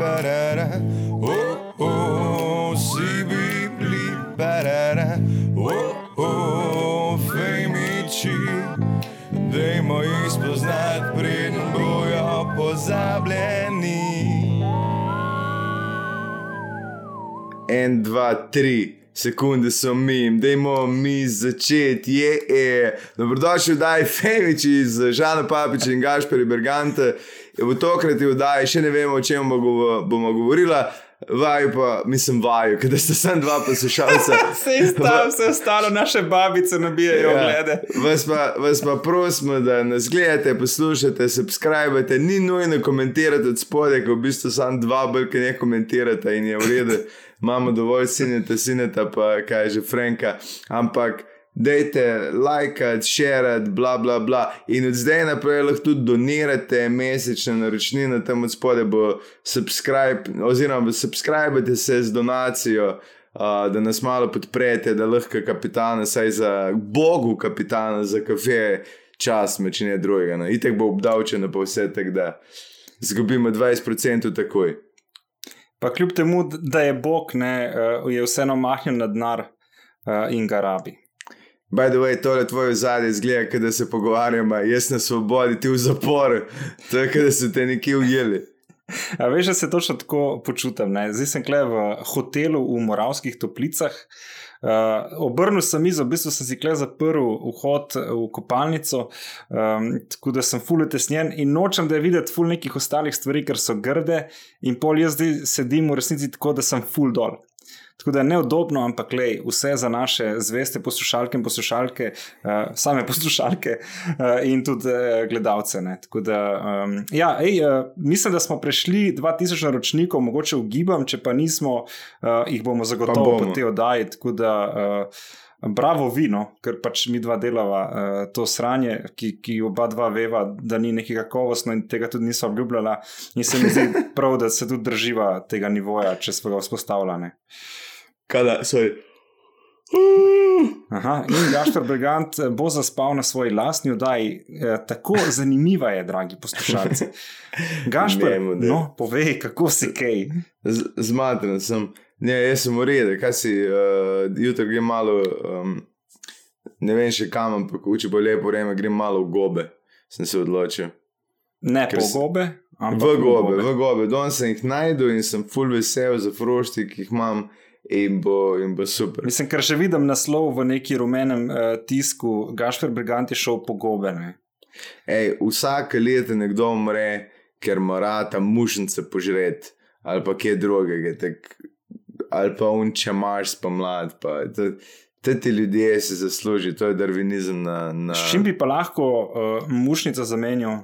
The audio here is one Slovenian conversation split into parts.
barara, oh, oh, si bibli, barara, oh, oh, fejmiči. Dajmo jih spoznati, preden bojo pozabljeni. En, dva, tri. Sekunde so mi, dajmo mi začeti, je, je. Dobrodošli v Daj Femiči z Žano Papičem in Gašperi Bergante. V tokrat je v Daj, še ne vemo, o čem bomo, bomo govorila. Vaju pa, mislim, vaju, ker ste sem dva poslušalca. Vse ostalo, vse ostalo, naše babice nabijajo ja. glede. Vas pa, vas pa prosimo, da nas gledate, poslušate, subskrbite, ni nujno komentirati od spodaj, ko v bistvu samo dva brke ne komentirate in je v redu imamo dovolj sineta, sineta, pa kaj že Franka, ampak. Dajte, lajkati, širiti, bla, bla, bla. In od zdaj naprej lahko tudi donirate mesečne naročnine, tam od spodaj bo subscribe, oziroma subskrbite se z donacijo, uh, da nas malo podprete, da lahko kapitana, saj za Bogu kapitana, za kafe, čas, če ne drugega. No. Itek bo obdavčeno, pa vse tako, da zgubimo 20% takoj. Pa kljub temu, da je Bog, ne, uh, je vseeno mahnil na denar uh, in ga rabi. By the way, tole tvoje zadnje zgleda, da se pogovarjamo, jaz na svobodi, ti v zaporu, tako da so te nekje ujeli. A veš, da se točno tako počutim. Ne? Zdaj sem kle v hotelu v Moravskih toplicah. Uh, obrnil sem mizo, v bistvu sem si kle zaprl vhod v kopalnico, um, tako da sem full utesnjen in nočem, da je videti full nekih ostalih stvari, ker so grde in pol jaz zdaj sedim v resnici tako, da sem full dol. Tako da je neudobno, ampak lej, vse za naše zveste poslušalke in poslušalke, uh, same poslušalke uh, in tudi uh, gledalce. Da, um, ja, ej, uh, mislim, da smo prešli 2000 naročnikov, mogoče v gibam, če pa nismo, uh, jih bomo zagotovo po te oddaji. Tako da. Uh, Bravo, vino, ker pač mi dva delava uh, to sranje, ki, ki oba dva veva, da ni nekaj kakovostno in tega tudi niso obljubljala. In se mi zdi prav, da se tudi drživa tega nivoja, če smo ga vzpostavljali kada so. Aha, in Gašpor Brigant bo zaspal na svoji lastni oddaji. E, tako zanimiva je, dragi poslušalci. Gašpor, no, povej, kako si kaj. Zmaten sem. Ne, jaz sem redu, kaj si, uh, jutri grem malo, um, ne vem še kam, ampak če bo lepo vreme, grem malo v gobe, sem se odločil. Ne po gobe, ampak v gobe. V gobe, danes sem jih najdel in sem full vesel za frošti, ki jih imam in bo, in bo super. Mislim, ker še vidim naslov v neki rumenem uh, tisku, Gašpor Brigant je šel po gobene. Ej, vsake leto nekdo umre, ker mora tam mušnice požreti ali pa kje drugega, tak, ali pa unče marš pomlad. Te ti ljudje se zaslužijo, to je darvinizem. Na, na... S čim bi pa lahko uh, mušnica zamenjal?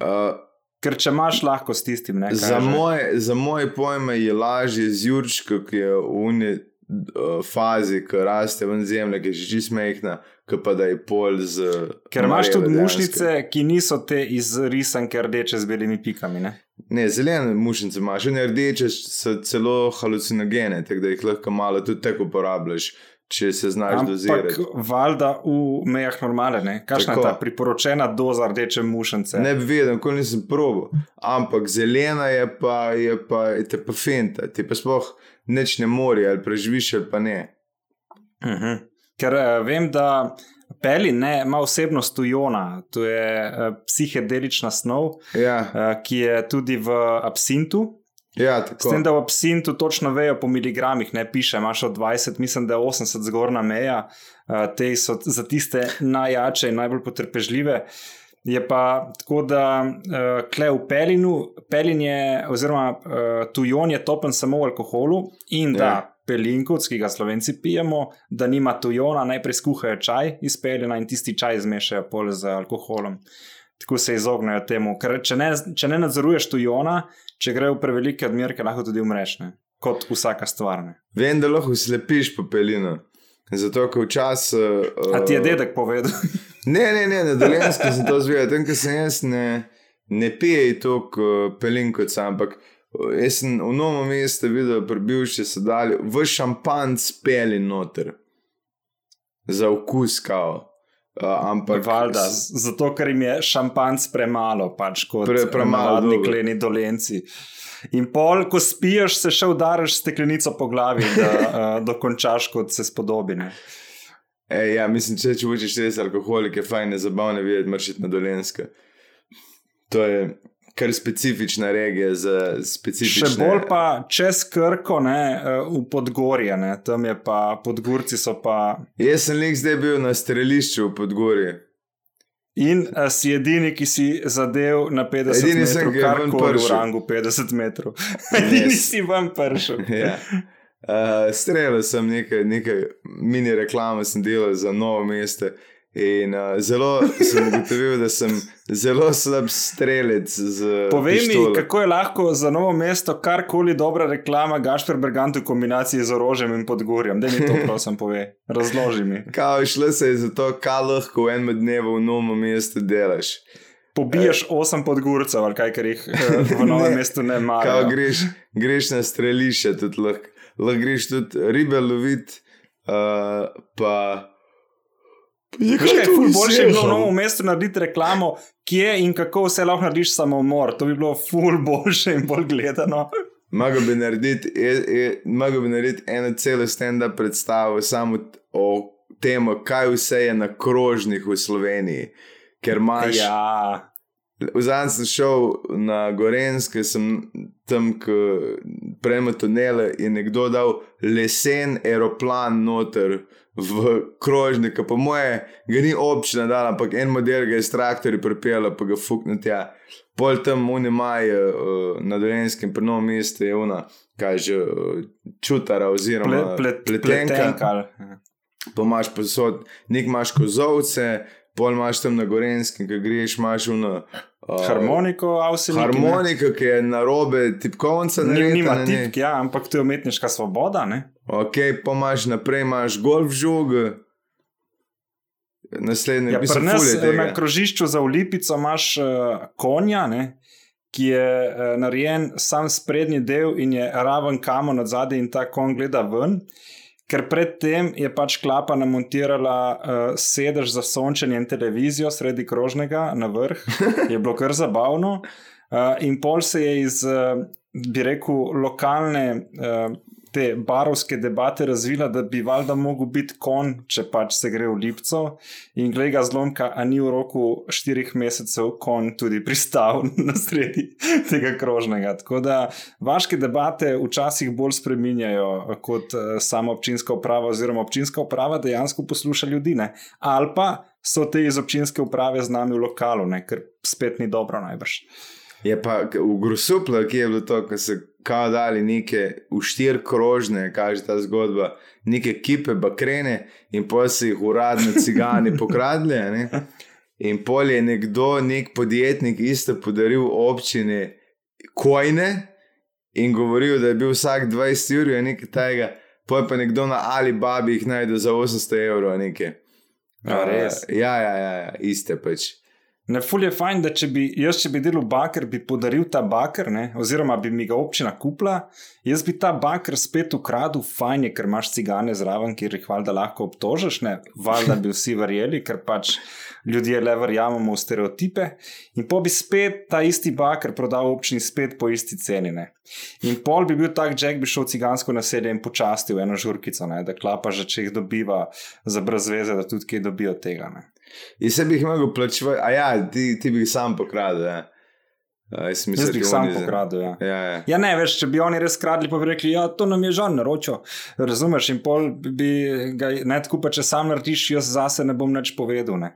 Uh, Ker če imaš lahko s tistim, ne. Za moje, za moje pojme je lažje z Jurčko, ki je v uni uh, fazi, ki raste ven zemlje, ki je že čist mehna, ki pa da je pol z. Ker imaš tudi mušnice, ki niso te izrisanke rdeče z belimi pikami. Ne, ne zelene mušnice imaš, ne rdeče so celo halucinogene, tako da jih lahko malo tudi tako uporabljaš če se znaš dozirati. Valjda v mejah normale, kakšna je ta priporočena doza rdeče mušence. Ne bi vedel, ko nisem probo. Ampak zelena je pa, je pa, je te pa fenta, ti pa sploh neč ne mori, ali preživiš ali pa ne. Uh mhm. -huh. Ker uh, vem, da. Peli ne, ima osebnost ujona, to je uh, psihedelična snov, ja. uh, ki je tudi v absintu, Ja, S tem, da v absintu točno vejo po miligramih, ne piše, imaš od 20, mislim, da je 80 zgornja meja, uh, te so za tiste najjače in najbolj potrpežljive. Je pa tako, da uh, kle v pelinu, pelin je, oziroma uh, tujon je topen samo v alkoholu in da ja. pelinkovc, ki ga slovenci pijemo, da nima tujona, najprej skuhajo čaj iz pelina in tisti čaj zmešajo pol z alkoholom. Tako se izognejo temu. Ker če ne, če ne nadzoruješ tujona, če gre v prevelike odmerke, lahko tudi umreš, ne? kot vsaka stvar. Ne? Vem, da lahko slepiš popelino. Zato, ker včasih. Uh, A ti je dedek povedal? ne, ne, ne, na dolensko sem to zvedel. Tam, ker sem jaz ne, ne pije toliko uh, pelin kot sam, ampak uh, jaz sem v novem mestu videl, prebil še se dalje, v šampanc peli noter. Za okus kao. Uh, ampak, Valjda, zato, ker jim je šampanc premalo, pač kot Pre- pre, premalo, navadni dobro. kleni dolenci. In pol, ko spiješ, se še udariš steklenico po glavi, da uh, dokončaš, kot se spodobi. Ne? E, ja, mislim, če če hočeš res alkoholik, je fajn, je zabavno videti mršiti na dolenske. To je kar specifična regija za specifične. Še bolj pa čez Krko, ne, uh, v Podgorje, ne, tam je pa Podgorci so pa. Jaz sem lik zdaj bil na strelišču v Podgorju. In uh, si edini, ki si zadev na 50 Edini metrov, kar koli v rangu 50 metrov. Edini Yes. si vam prišel. ja. Uh, Streljal sem nekaj, nekaj mini reklame, sem delal za novo mesto. In uh, zelo sem ugotovil, da sem zelo slab strelec. Povej mi, pištolo. kako je lahko za novo mesto karkoli dobra reklama Gašpor Bergant v kombinaciji z orožjem in podgorjem. Da mi to prosim pove, razloži mi. Kao, šlo se je za to, kaj lahko v enem dnevu v novem mestu delaš. Pobiješ osem podgorcev ali kaj, ker jih eh, v novem Ne. mestu ne marajo. greš, greš na strelišče, tudi lahko lahko greš tudi ribe loviti. Uh, pa. Veš kaj, je ful boljše je bilo v novem mestu narediti reklamo, kje in kako vse lahko narediš samomor. To bi bilo ful boljše in bolj gledano. Mogoče bi narediti, je- je- bi narediti eno celo stand-up predstavo samo o tem, kaj vse je na krožnih v Sloveniji. Ker imaš. Ja, Vzam sem šel na Gorenske, sem tam, ko prejme tunele, in nekdo dal lesen aeroplan noter v krožnik. Po moje ga ni občina dala, ampak en model ga je s traktorji pripeljal, pa ga fuknil tja. Pol tam unimaj uh, na Dolenskem, pri novem mestu je una, kaj že uh, čutara ple, oziroma plet, pletenka. pletenka. ali- Pa imaš posod, nek imaš kozovce, pol imaš tam na Gorenskem, ki greš, imaš uno. Uh, Harmoniko, ne? Harmonika, ki je na robe tipkovnica, Ni, narejena nima njej. tipk, ja, ampak to je umetniška svoboda. Ne? Ok, pa imaš naprej, imaš golf žog. Naslednji, Ja, nas eh, na krožišču za Ulipico imaš uh, konja, ne, ki je uh, narejen sam sprednji del in je raven kamor od zadaj in ta konj gleda ven. Ker predtem je pač klapa namontirala uh, sedež za sončenje in televizijo sredi krožnega na vrh, je bilo kar zabavno. Uh, in pol se je iz, uh, bi rekel, lokalne uh, te barovske debate razvila, da bi valjda mogel biti kon, če pač se gre v Lipco. In glej ga zlomka, a ni v roku štirih mesecev kon tudi pristal na sredi tega krožnega. Tako da vaške debate včasih bolj spreminjajo kot uh, sama občinska uprava, oziroma občinska uprava dejansko posluša ljudi. Ne? Ali pa so te iz občinske uprave z nami v lokalu, ne? ker spet ni dobro najbrž. Je pa v Grusuplu, ki je bilo to, ko so kao dali neke v štir krožne, kaže ta zgodba, neke kipe bakrene in pol so jih uradno cigani pokradli. ne. In pol je nekdo, nek podjetnik, isto podaril občini kojne in govoril, da je bil vsak 20 ur, nekaj tega, pol pa nekdo na Alibabi jih najde za 800 evrov. nekaj. A, res? Ja, ja, ja, ja, iste pač. Ne, ful je fajn, da če bi jaz, če bi delal baker, bi podaril ta baker, ne, oziroma bi mi ga občina kupila, jaz bi ta baker spet ukradel, fajn je, ker imaš cigane zraven, kjer jih valjda lahko obtožiš, ne, valjda bi vsi verjeli, ker pač ljudje le verjamemo v stereotipe. In po bi spet ta isti baker prodal občini spet po isti ceni. Ne. In pol bi bil tak, Jack bi šel v cigansko naselje in počastil eno žurkico, ne, da klapa že, če jih dobiva za brez veze, da tudi kaj dobijo tega. Ne. In se bi jih mogel plačevati, a ja, ti, ti bi jih sam pokradil. Ja. A, jaz mislim, Jaz bi jih sam oni za- pokradil. Ja. Ja, ja. Ja, ne veš, če bi oni res kradli, pa bi rekli, ja, to nam je žal naročil. Razumeš, in pol bi ga ne tako, pa če sam narediš, jaz zase ne bom nič povedal. Ne.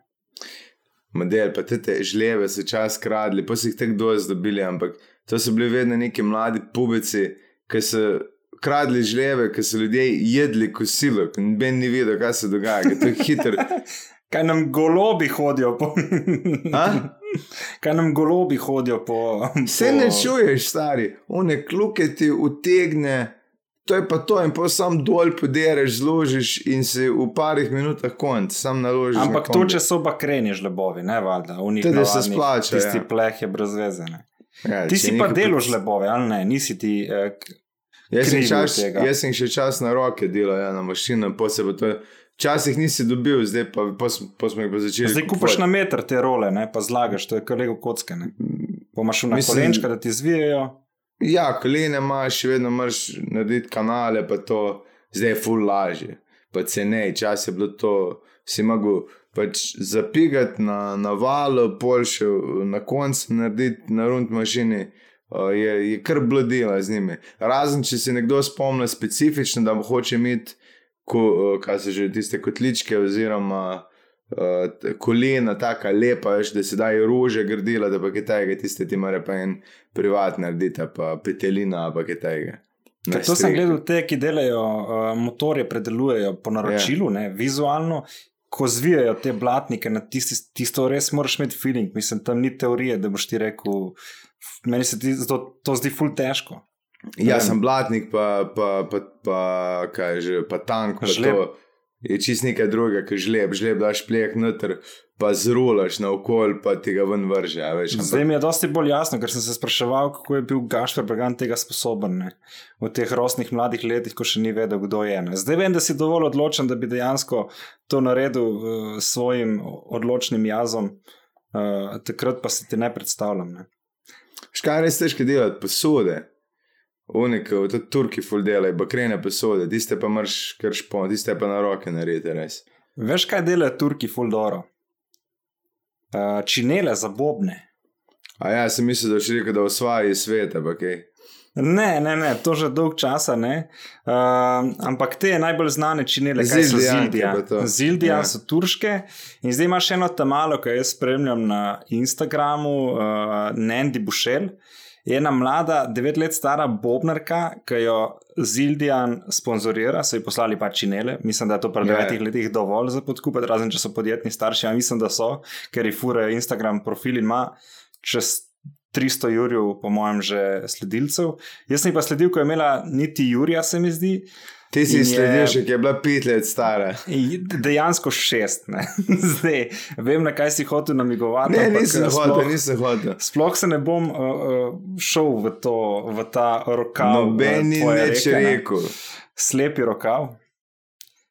Model, pa te te žlebe so čas kradli, pa so jih tako dosti dobili, ampak to so bili vedno neki mladi pubici, ki so kradli žlebe, ki so ljudje jedli kosilo, in ben ni videl, kaj se dogaja, ker to je hitro. Kaj nam golobi hodijo po. Kaj nam golobi hodijo po. Vse ne čuješ, stari, one kluke ti utegne. To je pa to, in pa sam dol podereš, zložiš in si v parih minutah konc, sam naložiš. na Ampak to, če so bakreni žlebovi, ne valjda. njih Tudi se splača, Tisti ja. pleh je brez veze. Ne. Ja, Ti si pa nekaj delo pot- žlebove, ali ne? Nisi ti. Eh, Jaz sem, čas, jaz sem še čas na roke delal, ja, na mašino, pa se pa to Včasih nisi dobil, zdaj pa, pa, pa smo jih pa začeli. Zdaj kupaš na meter te role, ne? pa zlagaš, to je kar lego kocke. Ne? Pomaš na Mislim- kolenčka, da ti zvijajo. Ja, kolene imaš, še vedno moraš narediti kanale, pa to zdaj je full lažje. Pa cenej, čas je bilo to, si mogel pač zapigati na, na valu, pol še na koncu narediti na rund mašini. uh, Je, je kar bladila z njimi. Razen, če se nekdo spomni specifično, da hoče imeti, ko, uh, kaj se že tiste kotličke, oziroma uh, kolena, tako lepa, veš, da se dajo rože grdila, da pa kaj tega, tiste ti mora pa en privat narediti, pa petelina, pa kaj tega. To sem gledal te, ki delajo uh, motorje, predelujejo po naročilu, Ja. ne, vizualno. Ko zvijajo te blatnike na tisti, tisto res moraš imeti feeling. Mislim, tam ni teorije, da boš ti rekel, meni se ti to, to zdi ful težko. Ja, sem blatnik, pa, pa, pa, pa kaj je že, pa tank. Pa Žleb. to Je čist nekaj drugega, kot žleb, žleb daš plek noter, pa zrulaš na okol, pa ti ga ven vrže. a Veš, Zdaj mi je dosti bolj jasno, ker sem se spraševal, kako je bil Gašpor Bregan tega sposoben ne? v teh rosnih mladih letih, ko še ni vedel, kdo je. Ne? Zdaj vem, da si dovolj odločen, da bi dejansko to naredil uh, s svojim odločnim jazom, uh, takrat pa si ti ne predstavljam. Ne? Škaj res težko delati, posode. Unike, tudi Turki ful delajo, bakrene posode, tiste pa mrš kar špon, tiste pa na roke naredite res. Veš, kaj delajo Turki fuldoro? Uh, činele za bobne. A ja, sem mislil, da še rekel, da osvajajo svete, pa kaj. Ne, ne, ne, to že dolg časa ne. Uh, ampak te najbolj znane činele, kaj so Zildija. Zildija Ja. so turške in zdaj imaš eno tamalo, ki jo jaz spremljam na Instagramu, uh, Nendi Bušel. Je ena mlada, devet let stara bobnarka, ki jo Zildijan sponzorira, so ji poslali pač činele. Mislim, da je to pri Ja. devetih letih dovolj za podkup, razen če so podjetni starši. Ja, mislim, da so, ker ji furajo Instagram profil in ima čez 300 jurjev, po mojem, že sledilcev. Jaz sem ji pa sledil, ko je imela niti Jurija, se mi zdi. Ti si je- sledil še, ki je bila pet let stara. Dejansko šest. Ne? Zdaj, vem, na kaj si hotel namigovati. Ne, nisem hotel, sploh- nisem hotel. Sploh se ne bom uh, uh, šel v, to, v ta rokav. Noben eh, ni več rekel. Slepi rokav,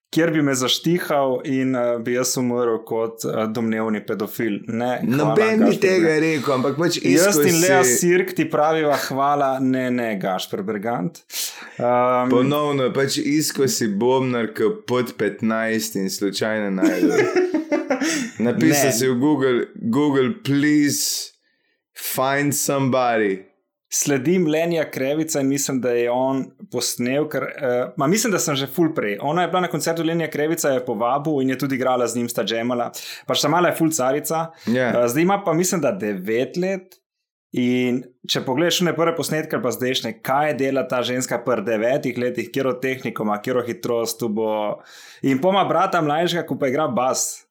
kjer bi me zaštihal in uh, bi jaz umrl kot uh, domnevni pedofil. Ne, Noben Gašper, tega ne. rekel, ampak pač Jaz iskal in Lea si- Sirk ti praviva hvala, ne, ne, Gašper Bergant. Um, Ponovno, pač iskal si bombnar, ki pod 15 in slučajno najdeš. Napisal Ne. si v Google, Google, please find somebody. Sledim Lenija Krevica in mislim, da je on posnel, ker, uh, ma, mislim, da sem že full prej. Ona je bila na koncertu Lenija Krevica, je povabil in je tudi igrala z njim, sta džemala. Pač ta mala je full carica. Ja. Uh, zdaj ima pa mislim, da 9 let. In če pogledaš ne prve posnetke, pa zdajšnje, kaj dela ta ženska pri devetih letih, kjer od tehniko ima, kjer hitrost tu bo. In poma brata mlajšega, ko pa igra bas.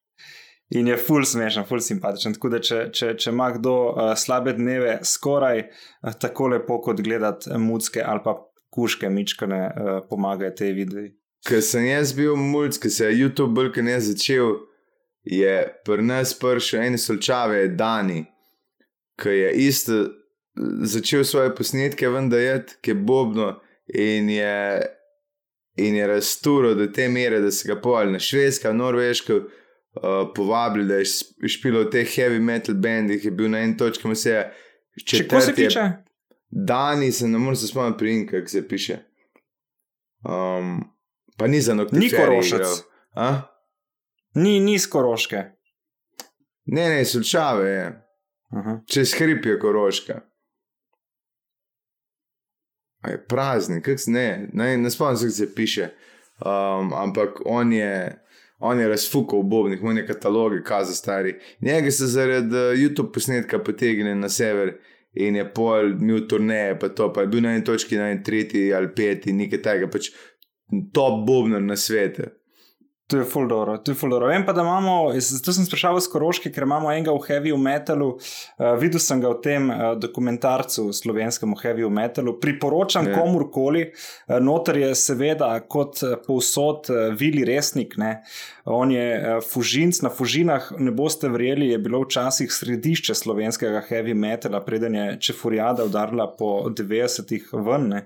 In je ful smešen, ful simpatičen. Tako da, če, če, če ima kdo uh, slabe dneve, skoraj uh, tako lepo kot gledati uh, mucke ali pa kuške, mičkane, uh, pomagajo te videi. Ker sem jaz bil mulj, ker se je YouTube bolj kot ne začel, je pri nas prišel en solčave, Dani, ki je isto eh, začel svoje posnetke, vendar je, ki je bobno in je, in je razturo do te mere, da se ga pojali na švedsko, norveško. Uh, povabili, da je špilo v teh heavy metal bandih, je bil na eni točki, mu se je Če četrti tiče, Dani se ne morem spomniti pri in kako se piše. Um, pa ni za nokti. Ni Korošec. ni, ni skoroške. Ne, ne, slučave je. Aha. Čez hrib je koroška. A je praznik, kako se ne, ne, ne spomnim se, kako se piše. Um, ampak on je, on je razfukal bobnih, on je kataloge, kaza stari. Njega so zaradi eh, YouTube posnetka potegnili na sever in je pol imel turneje, pa to, pa je bil na eni točki, na eni tretji ali peti, nekaj tega, pač top bobnar na svetu. To je full dobro, to je full dobro. Vem pa, da imamo, zato sem sprašal z Koroške, ker imamo enega v heavy metalu. Uh, videl sem ga v tem uh, dokumentarcu, slovenskem heavy metalu. Priporočam yeah. komorkoli. Uh, noter je seveda kot uh, povsod uh, Vili Resnik, ne. on je uh, fužinc na fužinah. Ne boste verjeli, je bilo včasih središče slovenskega heavy metala, preden je Čefurjada udarila po 90-ih ven. Ne.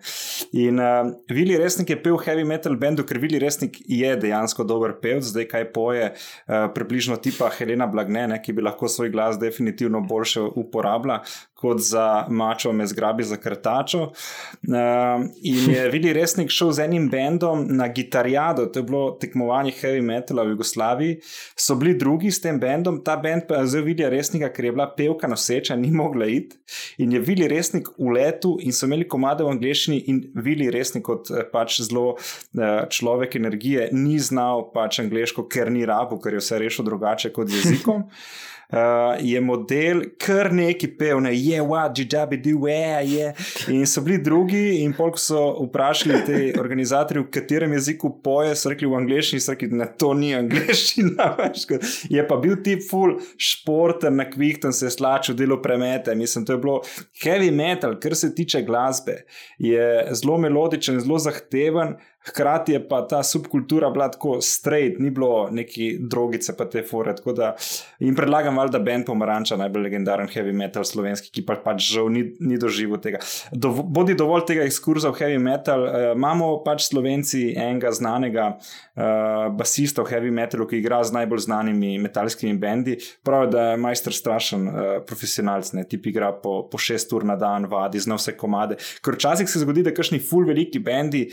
In uh, Vili Resnik je pel heavy metal bendu, ker Vili Resnik je dejansko dober dober pevc, zdaj kaj poje, uh, približno tipa Helena Blagne, ne, ki bi lahko svoj glas definitivno boljše uporabila kot za mačo, me zgrabi za krtačo. Uh, in je videl resnik šel z enim bendom na gitarjado, to je bilo tekmovanje heavy metala v Jugoslaviji. So bili drugi s tem bendom, ta bend pa je zdaj videl resnika, ker je bila pevka noseča, ni mogla iti. In je videl resnik v letu in so imeli komade v angleščini in videl resnik kot pač zelo uh, človek energije, ni znal pač angliško, ker ni rabo, ker je vse rešil drugače kot jezikom. Uh, je model kar neki pev, ne je, what, jijabi, do, je. In so bili drugi, in polk so vprašali te organizatorje, v katerem jeziku poje, so rekli v angleščini, so rekli, da to ni angleščina. je pa bil ti full športen, na kvihten se slačil, delo premete. Mislim, to je bilo heavy metal, kar se tiče glasbe. Je zelo melodičen, zelo zahteven. Hkrati je pa ta subkultura bila tako straight, ni bilo neki drogice, pa te fore. Da, in predlagam, da Ben Pomaranča, najbolj legendaren heavy metal slovenski, ki pa pač žal ni, ni doživel tega. Do, bodi dovolj tega ekskurza v heavy metal. Uh, imamo pač slovenci enega znanega uh, basista v heavy metalu, ki igra z najbolj znanimi metalskimi bendi. Pravi, da je majster strašen uh, profesionalc, ne tip igra po, po šest ur na dan, vadi, zna vse komade. Ker včasih se zgodi, da kakšni full veliki bendi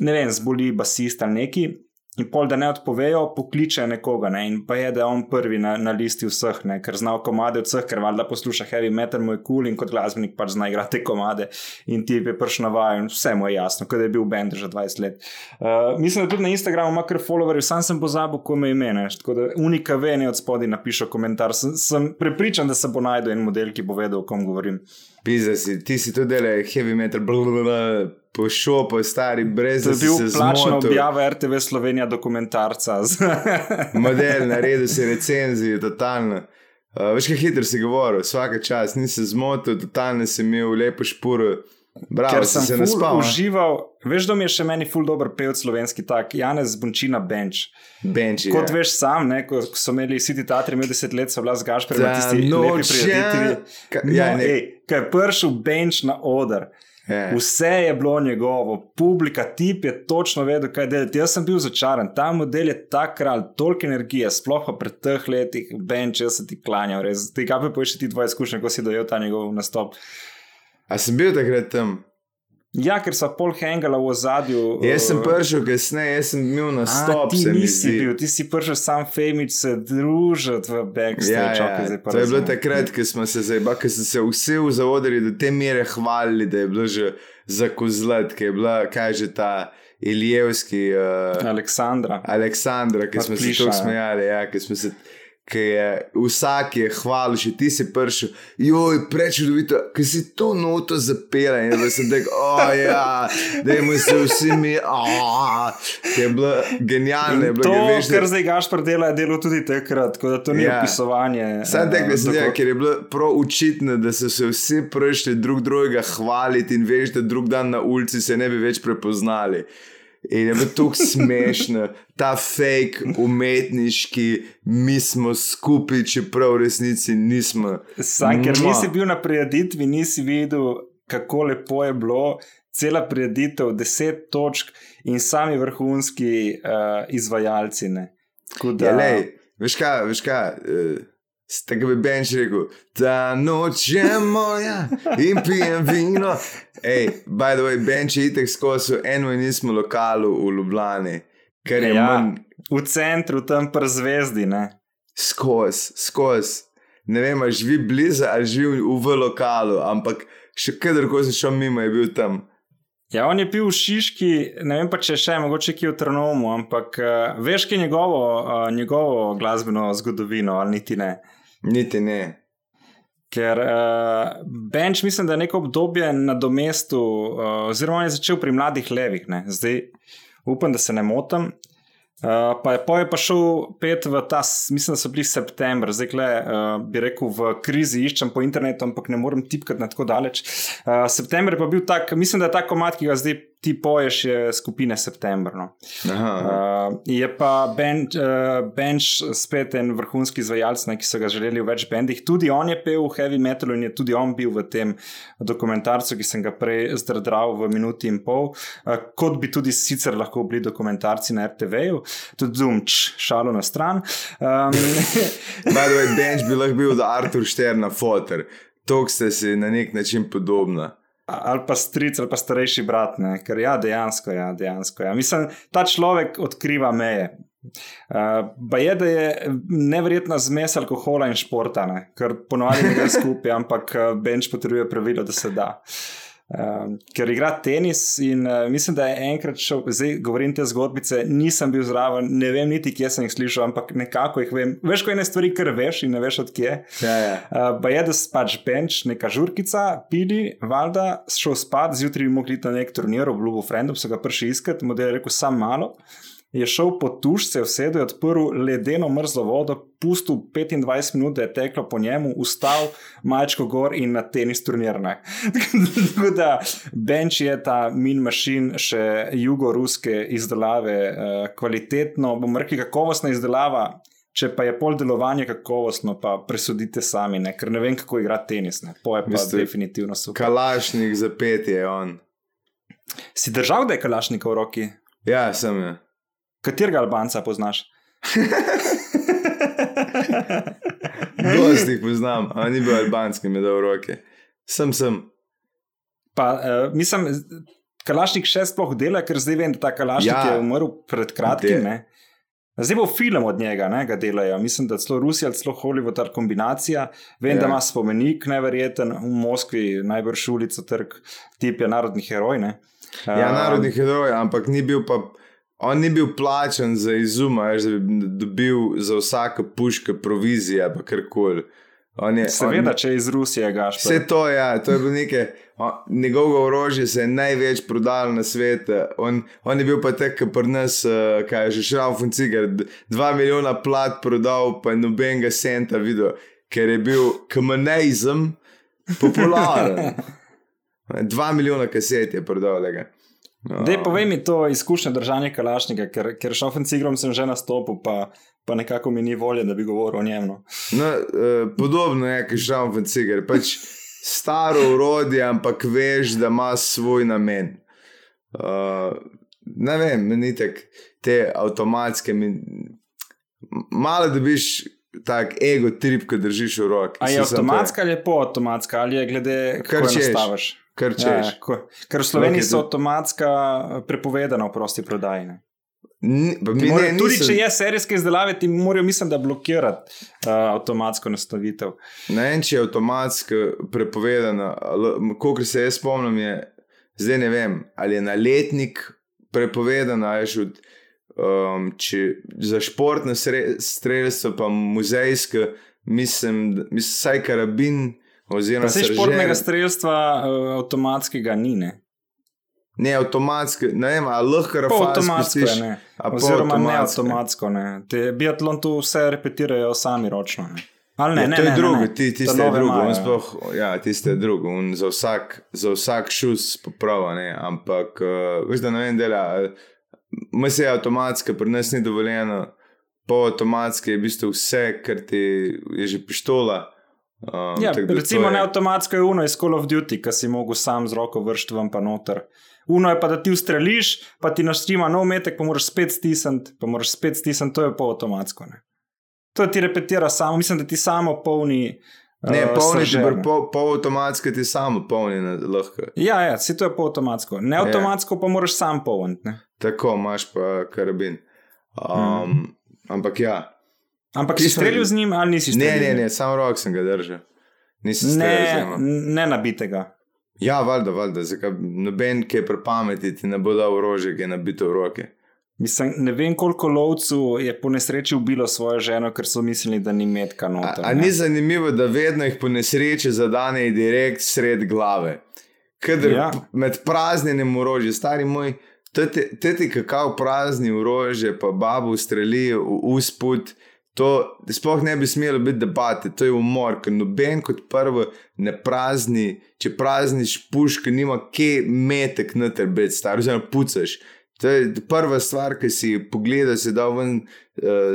ne vem, zboli basist ali neki. In pol, da ne odpovejo, pokliče nekoga, ne? in pa je, da je on prvi na, na listi vseh, ne? ker zna komade od vseh, ker valjda posluša heavy metal, moj kul cool in kot glasbenik pač zna igrati komade. In ti je prišel na vaju in vse mu je jasno, kot je bil bend že 20 let. Uh, mislim, da tudi na Instagramu ima kar followerje, sam sem pozabil, ko me ime, tako da unika ve, ne od spodaj napiše komentar. Sem, sem prepričan, da se bo najdel en model, ki bo vedel, o kom govorim. Pizasi, ti si tudi delal heavy metal, blablabla pošel po stari brez tega. To je bil plačen objava RTV Slovenija dokumentarca. Model, naredil si recenzijo, totalno. Uh, veš, kaj hitro si govoril, vsake čas nisem zmotil, totalno si imel lepo šporo. Bravo, Ker sem se ne spal. Užival, veš, da mi je še meni ful dobro pevc slovenski tak, Janez Bončina Benč. Benč Kot je. veš sam, ne, ko so imeli vsi ti teatri, imeli deset let, so bila zgaš pred tisti no, lepi prijatelji. Ja, no, ej, kaj je prišel Benč na oder. Yeah. Ja. Vse je bilo njegovo, publika, tip je točno vedel, kaj delati. Jaz sem bil začaran, ta model je ta kralj, toliko energije, sploh pa pred teh letih, benč, jaz se ti klanjam, res. Ti kaj pa pojši ti tvoje izkušnje, ko si dojel ta njegov nastop? A sem bil takrat tam? Ja, ker so pol hangala v zadju. Jaz sem prišel kasneje, jaz sem bil na stop. Ti nisi bil, ti si prišel sam femič se družiti v backstage. Ja, ja. To je bilo takrat, ko smo se zdaj, ko so se vsi v zavodari do te mere hvalili, da je bilo že za kozlet, ki je bila, kaj že ta. Ilijevski, uh, Aleksandra. Aleksandra, ki smo se tako smejali, ja, ki smo se ki je vsak je hvalil, še ti si pršil, joj, prečudovito, ki si to noto zapela in da sem rekel, oh ja, da imamo se vsi mi, oh, ki je bilo genialno. Je bilo, to, veš, kar zdaj gaš predela, je delo tudi takrat, tako da to ni ja. opisovanje. Sam tek, da sem rekel, ker je bilo prav učitno, da so se vsi prišli drug drugega hvaliti in veš, da drug dan na ulici se ne bi več prepoznali. In je bilo tako smešno, ta fake umetniški, mi smo skupaj, čeprav v resnici nismo. Sam, ker nisi bil na prijeditvi, nisi videl, kako lepo je bilo, cela prijeditev, deset točk in sami vrhunski uh, izvajalci. Da... Ja, lej, veš kaj, veš kaj. Uh... Tako bi Benč rekel, ta noč je moja in pijem vino. Ej, by the way, Benč je itek skozi eno in nismo lokalu v Ljubljani. Ja, manj... V centru, tam pa zvezdi. Skozi, skozi. Ne vem, ali živi blizu ali živi v, v lokalu, ampak še kadarkoli sem šel mimo, je bil tam. Ja, on je bil v Šiški, ne vem pa če še, mogoče ki v Trnomu, ampak uh, veš, kaj je njegovo, uh, njegovo glasbeno zgodovino ali niti ne. Niti ne. Ker uh, Benč, mislim, da je neko obdobje na domestu, uh, oziroma je začel pri mladih levih, ne? zdaj upam, da se ne motim. Uh, pa je pa je pa šel pet v ta, mislim, da so bili september, zdaj le, uh, bi rekel, v krizi iščem po internetu, ampak ne morem tipkati na tako daleč. Uh, september je pa bil tak, mislim, da je ta komat, ki ga zdaj ti poješ je skupine September. No. Uh, je pa Bench, uh, Bench spet en vrhunski izvajalec, ki so ga želeli v več bendih. Tudi on je pel v heavy metalu in je tudi on bil v tem dokumentarcu, ki sem ga prej zdrdral v minuti in pol, uh, kot bi tudi sicer lahko bili dokumentarci na RTV-ju, tudi Dumč, šalo na stran. Um, by the way, bench bi lahko bil od Artur Šterna fotor. To ste si na nek način podobna. Ali pa stric, ali pa starejši brat, ne? ker ja, dejansko, ja, dejansko. Ja. Mislim, ta človek odkriva meje. Uh, pa je, da je neverjetna zmes alkohola in športa, ne? ker ponovadi ne gre skupaj, ampak uh, bench potrebuje pravilo, da se da. Uh, ker igra tenis in uh, mislim, da je enkrat šel, zdaj govorim te zgodbice, nisem bil zraven, ne vem niti, kje sem jih slišal, ampak nekako jih vem. Veš, ko je ne stvari, kar veš in ne veš odkje. Ja, ja. Uh, pa je, da si pač bench, neka žurkica, pili, valjda, šel spat, zjutraj bi mogli iti na nek turnir, obljubo Frendom, so ga prišli iskati, model je rekel, sam malo. Je šel po tuš, se je vsedel, je odprl ledeno mrzlo vodo, pustil 25 minut, da je teklo po njemu, ustal majčko gor in na tenis turnirne. Tako da bench je ta min mašin, še jugoruske izdelave, uh, kvalitetno, bomo rekli, kakovostna izdelava. Če pa je pol delovanje kakovostno, pa presudite sami, ne? ker ne vem, kako igra tenis. Ne? Po je pa Mister definitivno super. Kalašnik za petje je on. Si držal, da je kalašnik v roki? Ja, sem je. Katerega Albanca poznaš? Dosti jih poznam, a ni bil albanski, mi je dal roke. Sem, sem. Pa, uh, mislim, Kalašnik še sploh dela, ker zdaj vem, da ta Kalašnik Ja. je umrl pred kratkim. Zdaj bo film od njega, ne, ga delajo. Mislim, da celo Rusija, celo Hollywood, ta kombinacija. Vem, Ja. da ima spomenik, neverjeten, v Moskvi, najbrž ulica, trg, tip je narodni heroj. Ne. Ja, Um, narodni heroj, ampak ni bil pa. On ni bil plačen za izum, da bi dobil za vsako puško provizije, pa karkoli. On je- Seveda, on- če je iz Rusije, gaš. Vse to ja, to je bilo nekaj. Njegovo orožje se je največ prodalo na svetu. On, on je bil pa tek, ki pri nas, uh, kaj je že šel, funcigar, dva milijona plat prodal, pa nobenega centa videl, ker je bil kamenizem popularen. Dva milijona kaset je prodal. lega. No. Dej, povej mi to izkušnjo držanja kalašnika, ker, ker šofen cigrom sem že nastopil, pa, pa nekako mi ni volje, da bi govoril o njem. No. Uh, podobno je, kot šel funcigar. Pač staro urodje, ampak veš, da ima svoj namen. Uh, ne vem, meni tako te avtomatske. Mi, malo dobiš tak ego trip, ki držiš v roki. A je to avtomatska ali je polavtomatska, ali je glede Kar kako jo češ. nastaviš? Kar Ja, češ. ja, ker v Sloveniji so to- avtomatska prepovedana v prosti prodaji. ne. Ni, mi morajo- ne, Tudi nisem- če je serijske izdelave, ti morajo, mislim, da blokirati uh, avtomatsko nastavitev. Ne vem, če je avtomatsko prepovedano. Kolikor se jaz spomnim, je zdaj ne vem, ali je na letnik prepovedano, ali je od. Um, če, za športne strelstvo, pa muzejske, mislim, da- mislim vsaj karabin. Oziroma, saržer- športnega strelstva uh, avtomatskega ni. Ne? Ne, avtomatsko, ne vem, ali lahko rafal Avtomatsko spustiš, ne. Oziroma ne avtomatsko. Ne. Te biatlon tu vse repetirajo sami ročno. Ne. Ali ne, Ja, ne, to je ne, drugo, ne, ti, tiste je drugo. on ja. Sploh, ja, tiste je drugo. On za, vsak, za vsak šus poprava, ne. Ampak, uh, veš, da ne vem, dela. Mase je avtomatska, pri nas ni dovoljeno. Po avtomatski je v bistvu vse, kar ti je že pištola. Um, Ja, recimo je- ne avtomatsko je uno iz Call of Duty, ki si mogel sam z roko vršiti vam pa noter. Uno je pa, da ti ustreliš, pa ti naštima nov metek, pa moraš spet stisniti, pa moraš spet stisniti, to je pa avtomatsko. Ne. To ti repetira samo, mislim, da ti samo polni. Ne, eh, polni ti, sržer, br- ne. pol, pol avtomatska ti samo polni, ne, lahko. Ja, ja, si to je pa avtomatsko. Ne avtomatsko pa moraš sam polniti. ne. Tako imaš pa karabin. Um, Mhm. Ampak ja. Ampak si Ti streljal z njim ali nisi Ne, streljal? ne, ne, samo rok sem ga držal. Nisem streljal Ne, ne nabitega. Ja, valjda, valjda, noben, ki je prepameti, ti ne bo dal orožje, ki je nabito v roke. Mislim, ne vem, koliko lovcev je po nesreči ubilo svojo ženo, ker so mislili, da ni metka A, noter. a ne. ni zanimivo, da vedno jih po nesreči zadane direkt sred glave. Kadar Ja. med praznjenim orožjem, stari moj, teti kakav prazni orožje, pa babu streli v usput, To sploh ne bi smelo biti debate, to je umor, ker noben kot prvo ne prazni, če prazniš puške, nima kje metek na tebi, star, oziroma pucaš. To je prva stvar, ki si pogledaj, si da ven uh,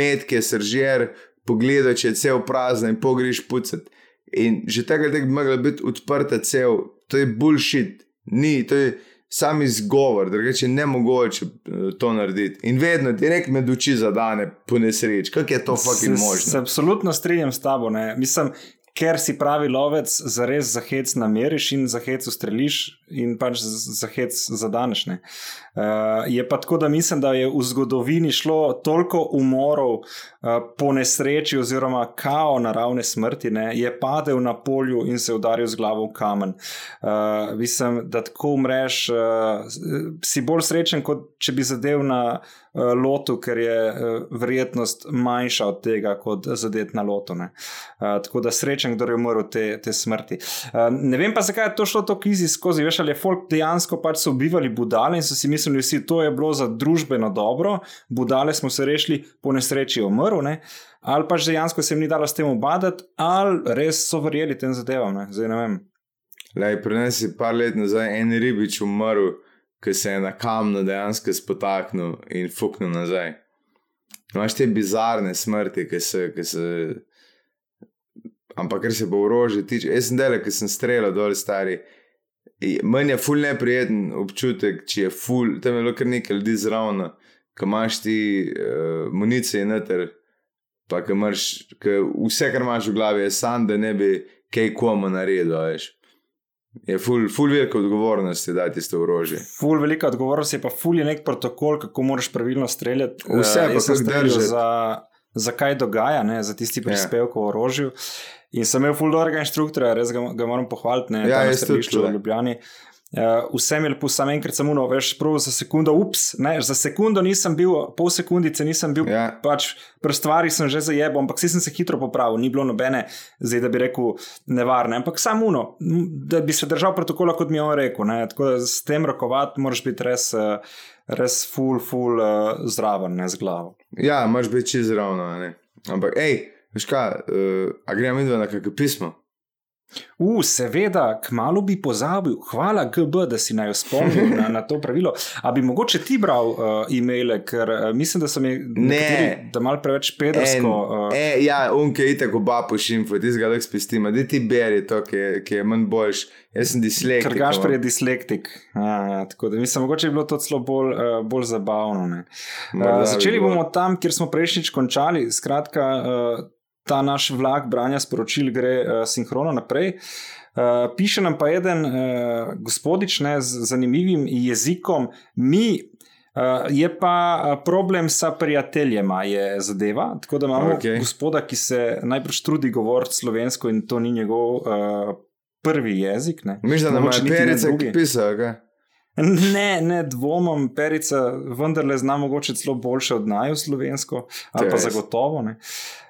metke, sržer, pogledaj, če je cel prazen in pogriš pucati. In že tega bi mogla biti odprta cel, to je bullshit, ni, to je sam izgovor, drugače ne mogoče eh, to narediti. In vedno ti rek med oči zadane po nesreči, kako je to fucking možno. Se absolutno strinjam s tabo. Ne? Mislim, ker si pravi lovec, za res za hec nameriš in za hec ustreliš, in pač za hec zadaneš. Uh, je pa tako, da mislim, da je v zgodovini šlo toliko umorov uh, po nesreči, oziroma kao naravne smrti, ne? je padel na polju in se udaril z glavo v kamen. Uh, mislim, da tako umreš, uh, si bolj srečen, kot če bi zadev na. Eh, lotu, ker je uh, verjetnost manjša od tega, kot zadet na lotu. Uh, tako da srečen, kdo je umrl te, te smrti. Uh, ne vem pa, zakaj je to šlo tako izi skozi. Veš, ali je folk dejansko pač so ubivali budale in so si mislili, da to je bilo za družbeno dobro, budale smo se rešili, po nesreči umrl. Ne? Ali pač dejansko se jim ni dalo s tem obadati, ali res so verjeli tem zadevam. Ne? Zdaj ne vem. Lej, prenesi par let nazaj en ribič umrl ki se je na kamnu dejansko spotaknil in fuknil nazaj. Imáš te bizarne smrti, ki se. Ki se ampak ker se bo orožje tiče, jaz sem delal, ki sem streljal dol stari. Meni je ful neprijeten občutek, če je ful, tam je bilo kar nekaj ljudi zraven, ki imaš ti uh, municije in noter, pa ki imaš, ki vse, kar imaš v glavi, je sam, da ne bi kaj komu naredil, veš. Je ful, ful velika odgovornost, da ti to orožje. Ful velika odgovornost je pa ful je nek protokol, kako moraš pravilno streljati. Vse uh, pa se zdrži. Za, za kaj dogaja, ne, za tisti ja. prispevek yeah. o orožju. In sem imel ful dobrega inštruktorja, res ga, ga moram pohvaliti, ne, ja, na strelišču v Ljubljani. Uh, Uh, vsem je lepo, samo enkrat samo, veš, prav za sekundo, ups, ne, za sekundo nisem bil, pol sekundice nisem bil, ja. pač pri stvari sem že zajel, ampak si sem se hitro popravil, ni bilo nobene, zdaj da bi rekel, nevarne, ampak samo uno, da bi se držal protokola, kot mi je on rekel. Ne, tako da s tem rokovati moraš biti res, eh, res full, full uh, zraven, ne z glavo. Ja, moraš biti čez ravno, ampak hej, veš kaj, uh, a gremo in da na kakšno pismo. U, seveda, kmalo bi pozabil, hvala GB, da si naj spomnil na, na to pravilo. A bi mogoče ti bral uh, e-maile, ker uh, mislim, da so mi ne, da malo preveč pedersko. Uh, e, ja, unke je tako bapuš info, ti zga lahko spestima, da ti beri to, ki je, ki je manj boljš. Jaz sem dislektik. Ker gaš prej dislektik. A, tako da mislim, mogoče je bilo to celo bolj, uh, bolj zabavno. Uh, začeli bomo tam, kjer smo prejšnjič končali. Skratka, uh, ta naš vlak branja sporočil gre uh, sinhrono naprej. Uh, piše nam pa en uh, gospodič ne, z zanimivim jezikom, mi. Uh, je pa problem sa prijateljema, je zadeva. Tako da imamo okay. gospoda, ki se najprej trudi govoriti slovensko in to ni njegov uh, prvi jezik. Mislim, da ima še nekaj, ki piše. Okay. Ne, ne dvomim, perica vendarle zna mogoče celo boljše od naju slovensko, ali pa zagotovo. Ne.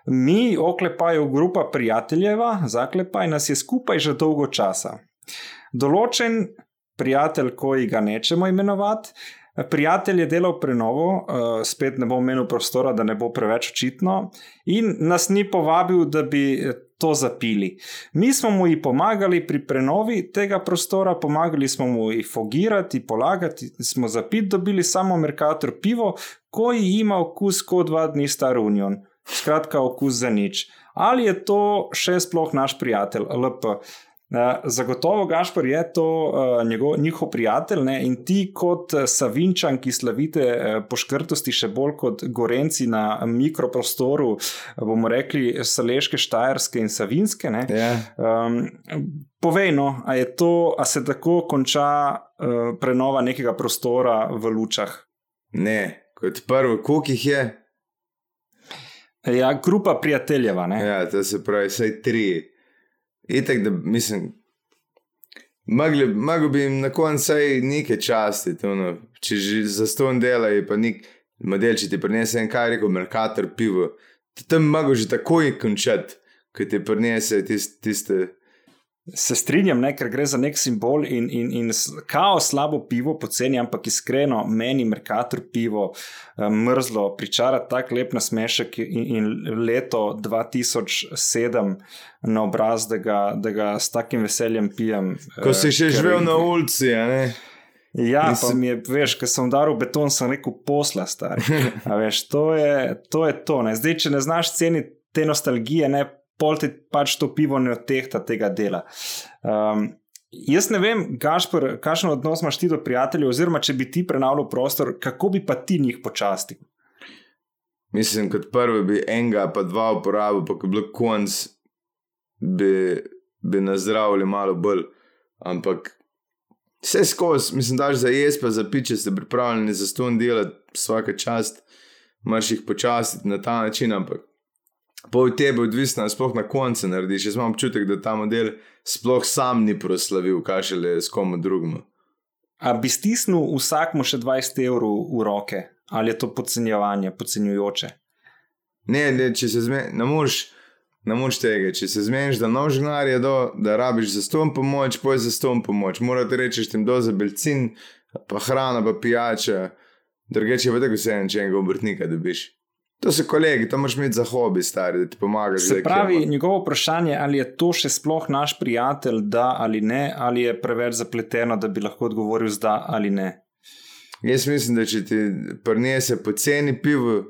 Mi, oklepaj, grupa prijateljeva, zaklepaj nas je skupaj že dolgo časa. Določen prijatelj, ko ga nečemo imenovati, prijatelj je delal prenovo, uh, spet ne bom menil prostora, da ne bo preveč očitno, in nas ni povabil, da bi to zapili. Mi smo mu pomagali pri prenovi tega prostora, pomagali smo mu jih fogirati, polagati, smo zapit dobili samo Merkator pivo, ko ima okus kot dva dni star Union. Skratka, okus za nič. Ali je to še sploh naš prijatelj, LP? Eh, zagotovo Gašpor je to uh, njegov, njihov prijatelj ne? in ti kot eh, Savinčan, ki slavite uh, poškrtosti še bolj kot Gorenci na mikroprostoru, bomo rekli Saleške, Štajerske in Savinske. Yeah. Ja. Um, povej, no, a, to, a se tako konča uh, prenova nekega prostora v lučah? Ne, kot prvo, koliko jih je? Ja, grupa prijateljeva. Ja, to se pravi, vsaj tri. Itek, da mislim, mogli bi jim na koncu nekaj časti, no. če že za ston dela je pa nek model, če ti prinese en kaj, rekel Merkator pivo, tam mogo že takoj končati, ko ti prinese tiste. tiste Se strinjam, ne, ker gre za nek simbol in, in, in kao slabo pivo, poceni, ampak iskreno, meni Merkator pivo um, mrzlo, pričara tako lep nasmešek in, in leto 2007 na obraz, da ga, da ga s takim veseljem pijem. Ko si še živel na ulici, ne? Ja, pa mi je, veš, ko sem udaril beton, sem rekel, posla, stari. Veš, to je to. Je to Zdaj, če ne znaš ceniti te nostalgije, ne pol ti pač to pivo ne odtehta tega dela. Um, jaz ne vem, Gašpor, kakšen odnos imaš ti do prijateljev, oziroma če bi ti prenavljal prostor, kako bi pa ti njih počastil? Mislim, kot prvi bi enega, pa dva uporabil, pa ko bi bil konc, bi, bi nazdravili malo bolj. Ampak vse skozi, mislim, daš za jaz, pa za piče, ste pripravljeni za ston delati, vsaka čast, marš jih počastiti na ta način, ampak po tebi odvisno, sploh na koncu narediš. Jaz imam občutek, da ta model sploh sam ni proslavil, kaj še le s komu drugim. A bi stisnil vsakmu še 20 evrov v roke, ali je to podcenjevanje, podcenjujoče? Ne, ne, če se zmeniš, ne moreš. Ne moreš tega, če se zmeniš, da nož gnar je do, da rabiš za ston pomoč, poj za ston pomoč. Morate reči, da ti do za belcin, pa hrana, pa pijača, drugače pa tako vse en, če enega obrtnika dobiš. To so kolegi, to moraš imeti za hobi, stari, da ti pomagaš. Se pravi, kjema. njegovo vprašanje, ali je to še sploh naš prijatelj, da ali ne, ali je preveč zapleteno, da bi lahko odgovoril z da ali ne. Jaz mislim, da če ti prinese poceni pivo,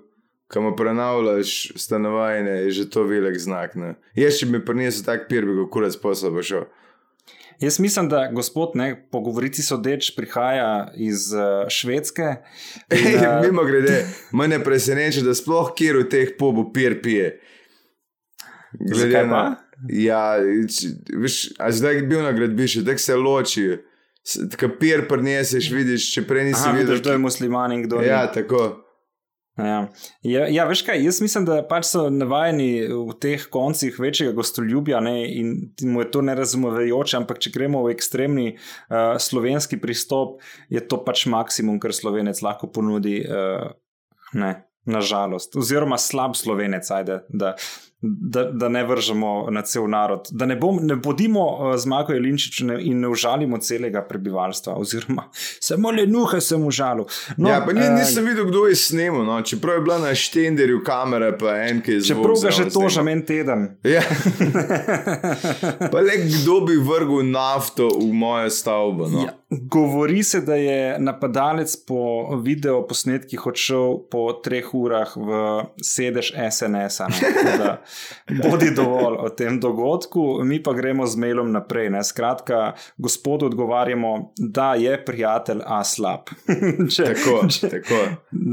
kam prenavljaš stanovanje, je že to velik znak. Ne? Jaz, če bi prinesel tak pir, bi ga kurec posel šel. Jaz mislim, da gospod, ne, po govorici sodeč, prihaja iz uh, Švedske. In, uh, Mimo grede, mene preseneča, da sploh kjer v teh pobu pir pije. Glede na to. Ja, veš, a zdaj je bil na gradbišču, da se loči. Kapir prineseš, vidiš, če prej nisi videl. Kdo je musliman in kdo je. Ja, tako. Ja. Ja, ja, veš kaj, jaz mislim, da pač so navajeni v teh koncih večjega gostoljubja ne, in mu je to nerazumevajoče, ampak če gremo v ekstremni uh, slovenski pristop, je to pač maksimum, kar slovenec lahko ponudi. Uh, ne, nažalost, oziroma slab slovenec, ajde, da, da, da ne vržemo na cel narod, da ne, bom, ne bodimo uh, zmago Jelinčič in ne užalimo celega prebivalstva, oziroma samo le nuhe sem užalil. No, ja, pa ni, uh, nisem videl, kdo je snemal, no. čeprav je bila na štenderju kamere, pa en, ki je zelo. Čeprav ga že to že men teden. Ja. pa le kdo bi vrgel nafto v moje stavbo. No. Ja. Govori se, da je napadalec po video posnetkih odšel po treh urah v sedež SNS-a. Bodi dovolj o tem dogodku, mi pa gremo z mailom naprej. Ne? Skratka, gospodu odgovarjamo, da je prijatelj, a slab. če, tako, če, tako.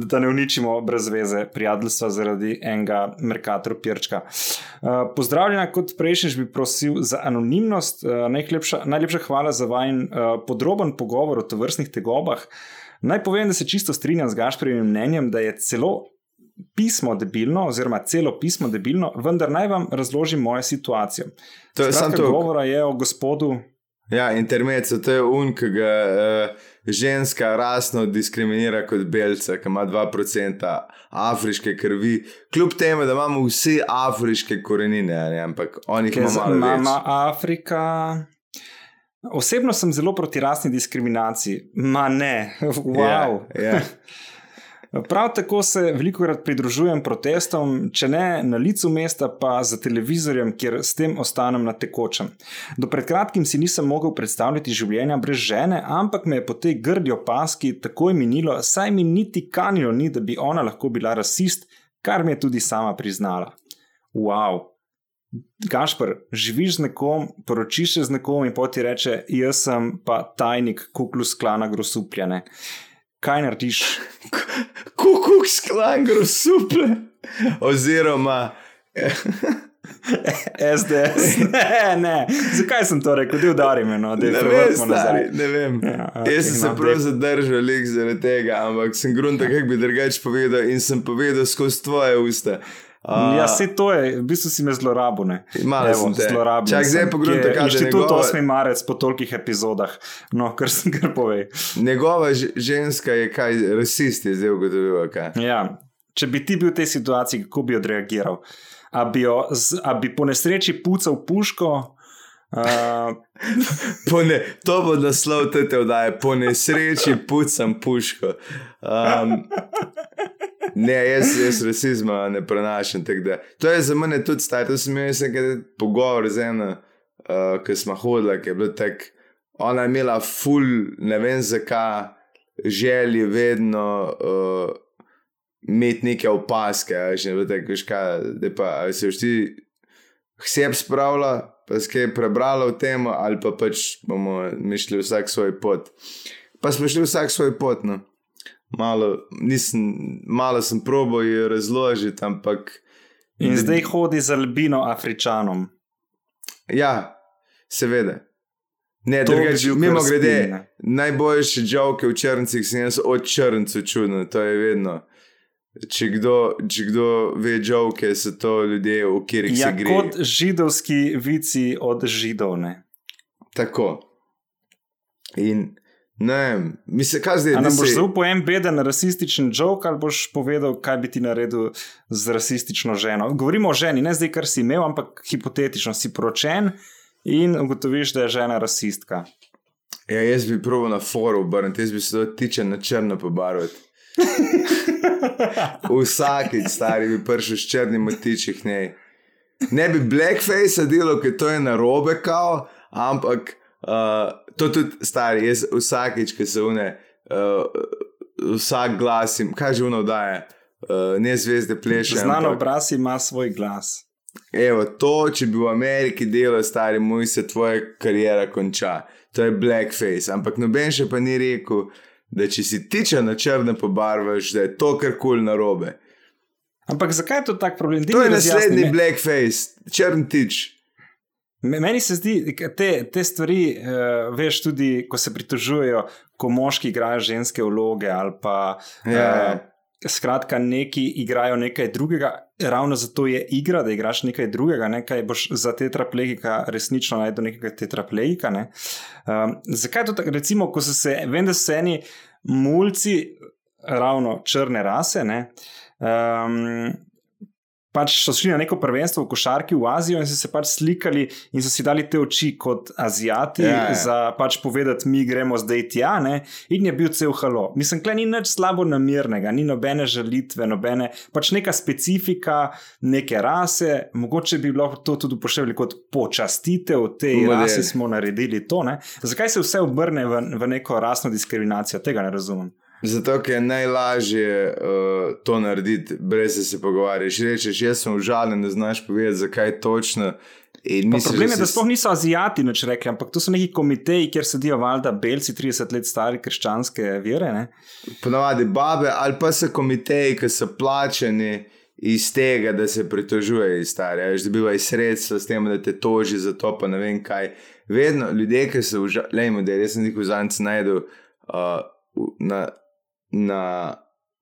Da ne uničimo brez veze prijateljstva zaradi enega Merkatora Pirčka. Uh, pozdravljena, kot prejšnjič bi prosil za anonimnost. Uh, najlepša, najlepša hvala za vajen uh, podroben pogovor o tovrstnih tegobah. Naj povem, da se čisto strinjam z Gašprejevim mnenjem, da je celo pismo debilno, oziroma celo pismo debilno, vendar naj vam razložim mojo situacijo. To je samo to. Govora je o gospodu. Ja, intermezzo, to je un, ki ga uh, ženska rasno diskriminira kot belca, ki ima 2% afriške krvi, kljub temu, da imamo vse afriške korenine, ne, ampak oni jih imamo malo. Mama Afrika. Osebno sem zelo proti rasni diskriminaciji, ma ne, wow. Yeah, yeah. Prav tako se veliko krat pridružujem protestom, če ne na licu mesta, pa za televizorjem, kjer s tem ostanem na tekočem. Do pred kratkim si nisem mogel predstavljati življenja brez žene, ampak me je po tej grdi opaski takoj minilo, saj mi niti kanilo ni, da bi ona lahko bila rasist, kar mi je tudi sama priznala. Wow. Gašpr, živiš z nekom, poročiš se z nekom in poti reče: Jaz sem pa tajnik kuklus klana grosupljane kaj narediš? Kukuk sklan, grosuple. Oziroma. SDS. Ne, ne. Zakaj sem to rekel, da udarim eno, da je to nazaj? Ne vem. Ja, okay, Jaz sem se no, prav zadržal lik zaradi tega, ampak sem grunta, kako bi drugače povedal in sem povedal skozi tvoje usta. Uh, ja, vse to je, v bistvu si me zlorabil. Malo sem te zlorabil. Čak, zdaj pogledaj, kaj je. Inštitut njegova... 8. marec po tolikih epizodah, no, kar sem kar povedal. Njegova ženska je kaj, rasist je zdaj ugotovil. Ja, če bi ti bil v tej situaciji, kako bi odreagiral? A bi, jo, a bi po nesreči pucal puško, Uh, ne, to bo naslov te vdaje, po nesreči pucam puško. Um, ne, jaz, jaz rasizma ne prenašam. To je za mene tudi stari. To sem jaz nekaj pogovor z eno, uh, ki smo hodili, ki je bilo tako. Ona je imela ful, ne vem zakaj, želje vedno uh, imeti neke opaske. a veš, ne veš kaj, da pa se ti vseb spravlja, pa si kaj prebrala o tem, ali pa pač bomo mišli vsak svoj pot. Pa smo šli vsak svoj pot. No. Malo, nisem, malo sem probo jo razložiti, ampak in zdaj hodi z albino Afričanom. ja, seveda. Ne, To bi mimo grede, ne. najboljše žovke v črncih sem jaz od črncev čudno, to je vedno. Če kdo, če kdo ve žovke, so to ljudje, v katerih Ja, se gre. kot židovski vici od židov. Ne? Tako. In ne mislim, kaj zdaj A nam da boš se- zaupal en beden rasističen jok ali boš povedal, kaj bi ti naredil z rasistično ženo? Govorimo o ženi, ne zdaj, kar si imel, ampak hipotetično si poročen in ugotoviš, da je žena rasistka. Ja, jaz bi proval na foru obrniti, jaz bi se to tiče na črno pobarvati. Vsakič, stari bi prišel s črnim otičih, ne. Ne bi blackface delal, ker to je na robe, kao, ampak uh, to tudi stari, jaz vsakič, ki se une, uh, vsak glas jim, kaj že uno daje, uh, ne zvezde pleše. Znan ampak- obraz ima svoj glas. Evo, to, če bi v Ameriki delal, stari moj, se tvoja karijera konča. To je blackface. Ampak noben še pa ni rekel, da če si tiče na črne pobarvaš, da je to kar kul narobe. Ampak zakaj je to tak problem? Daj To je naslednji me- blackface, črn tič. Me- Meni se zdi, da te, te stvari, uh, veš, tudi ko se pritožujejo, ko moški igrajo ženske vloge ali pa. Ja, eh, Skratka, neki igrajo nekaj drugega, ravno zato je igra, da igraš nekaj drugega, nekaj boš za tetraplegika resnično najdel nekega tetraplegika. Ne? Um, zakaj to tako? Recimo, ko so se, vem, da so eni mulci, ravno črne rase, ne, um, pač so šli na neko prvenstvo v košarki v Azijo in so se pač slikali in so si dali te oči kot Azijati, Ja, ja, ja. ja. za pač povedati, mi gremo zdaj tja, ne? in je bil cel halo. Mislim, klej ni nič slabo namernega, ni nobene žalitve, nobene, pač neka specifika neke rase, mogoče bi lahko to tudi upoštevali kot počastitev te Model. rase, smo naredili to. Ne? Zakaj se vse obrne v, v neko rasno diskriminacijo? Tega ne razumem. Zato, je najlažje uh, to narediti, brez da se pogovarjaš. Rečeš, jaz sem užaljen, ne znaš povedati, zakaj točno. Misliš, problem je, da sploh niso azijati nič rekli, ampak to so neki komiteji, kjer sedijo valjda belci, 30 let stari krščanske vere. Ne? ponavadi babe ali pa so komiteji, ki so plačeni iz tega, da se pritožujejo stari, veš, da bivajo sredstva s tem, da te toži za to, pa ne vem kaj. Vedno ljudje, ki so užaljeni, da sem jih v zanci najdel uh, v- na, na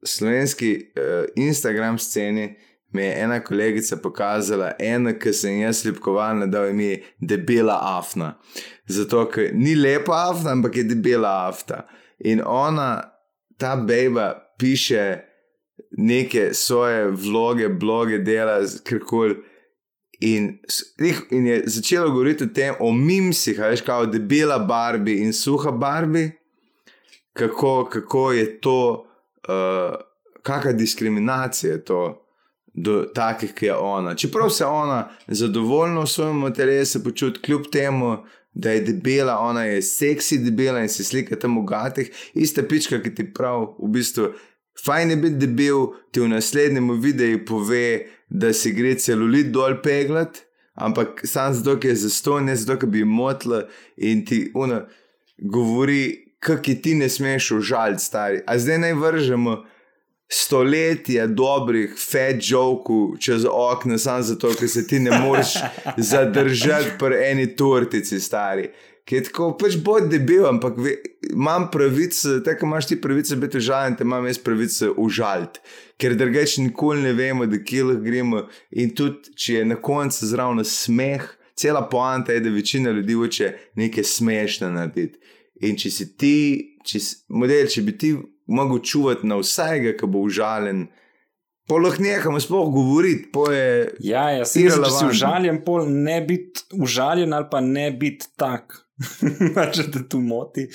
slovenski uh, Instagram sceni. Mi je ena kolegica pokazala, ena, ki sem jaz ljubkovalna, da je mi debela afna. Zato, ker ni lepa afna, ampak je debela afta. In ona, ta beba, piše neke svoje vloge, bloge, dela, karkoli. In, in je začela govoriti o tem, o mimsih, a veš, kao debela Barbie in suha Barbie, kako, kako je to, uh, kakšna diskriminacija je to do takih, ki je ona. Čeprav se ona zadovoljno v svojem telesu počuti, kljub temu, da je debela, ona je seksi debela in se slika tam v gatih, ista pička, ki ti prav v bistvu. Fajn je biti debel, ti v naslednjem videu pove, da si gre celulit dol peglat, ampak sam zato, ker je zastonj, ne zato, ker bi jim motila in ti una govori, kako ti ne smeš užaliti, stari. A zdaj naj vržemo stoletja dobrih fat jokov čez okno, samo zato, ker se ti ne moreš zadržati pri eni tortici, stari. Ki je tako, pač bo debel, ampak ve, imam pravico, tako imaš ti pravico biti užaljen, te imam jaz pravico užaliti. Ker drugače nikoli ne vemo, da kje lahko gremo. In tudi, če je na koncu zraven smeh, cela poanta je, da večina ljudi hoče nekaj smešno narediti. In če si ti, če si, model, če bi ti mogel čuvati na vsega, ki bo užaljen, Poloh nehamo sploh govoriti, po je. Ja, ja, se če si Irrelevantno. užaljen, pol ne biti užaljen ali pa ne biti tak. Če te tu moti.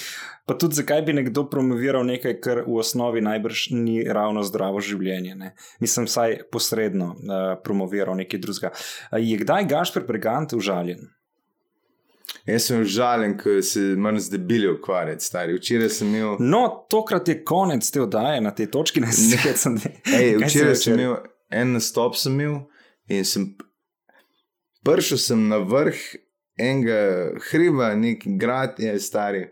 Pa tudi zakaj bi nekdo promoviral nekaj, kar v osnovi najbrž ni ravno zdravo življenje. Ne? Mislim, vsaj posredno uh, promoviral nekaj drugega. Uh, je kdaj Gašpr Pregant užaljen? Jaz sem užaljen, ker se manj z debili ukvarjati, stari. Včeraj sem imel. No, tokrat je konec te oddaje na tej točki, ne smem se Ej, včeraj sem imel en nastop, sem imel in sem prišel sem na vrh enega hriba, neki grad je stari.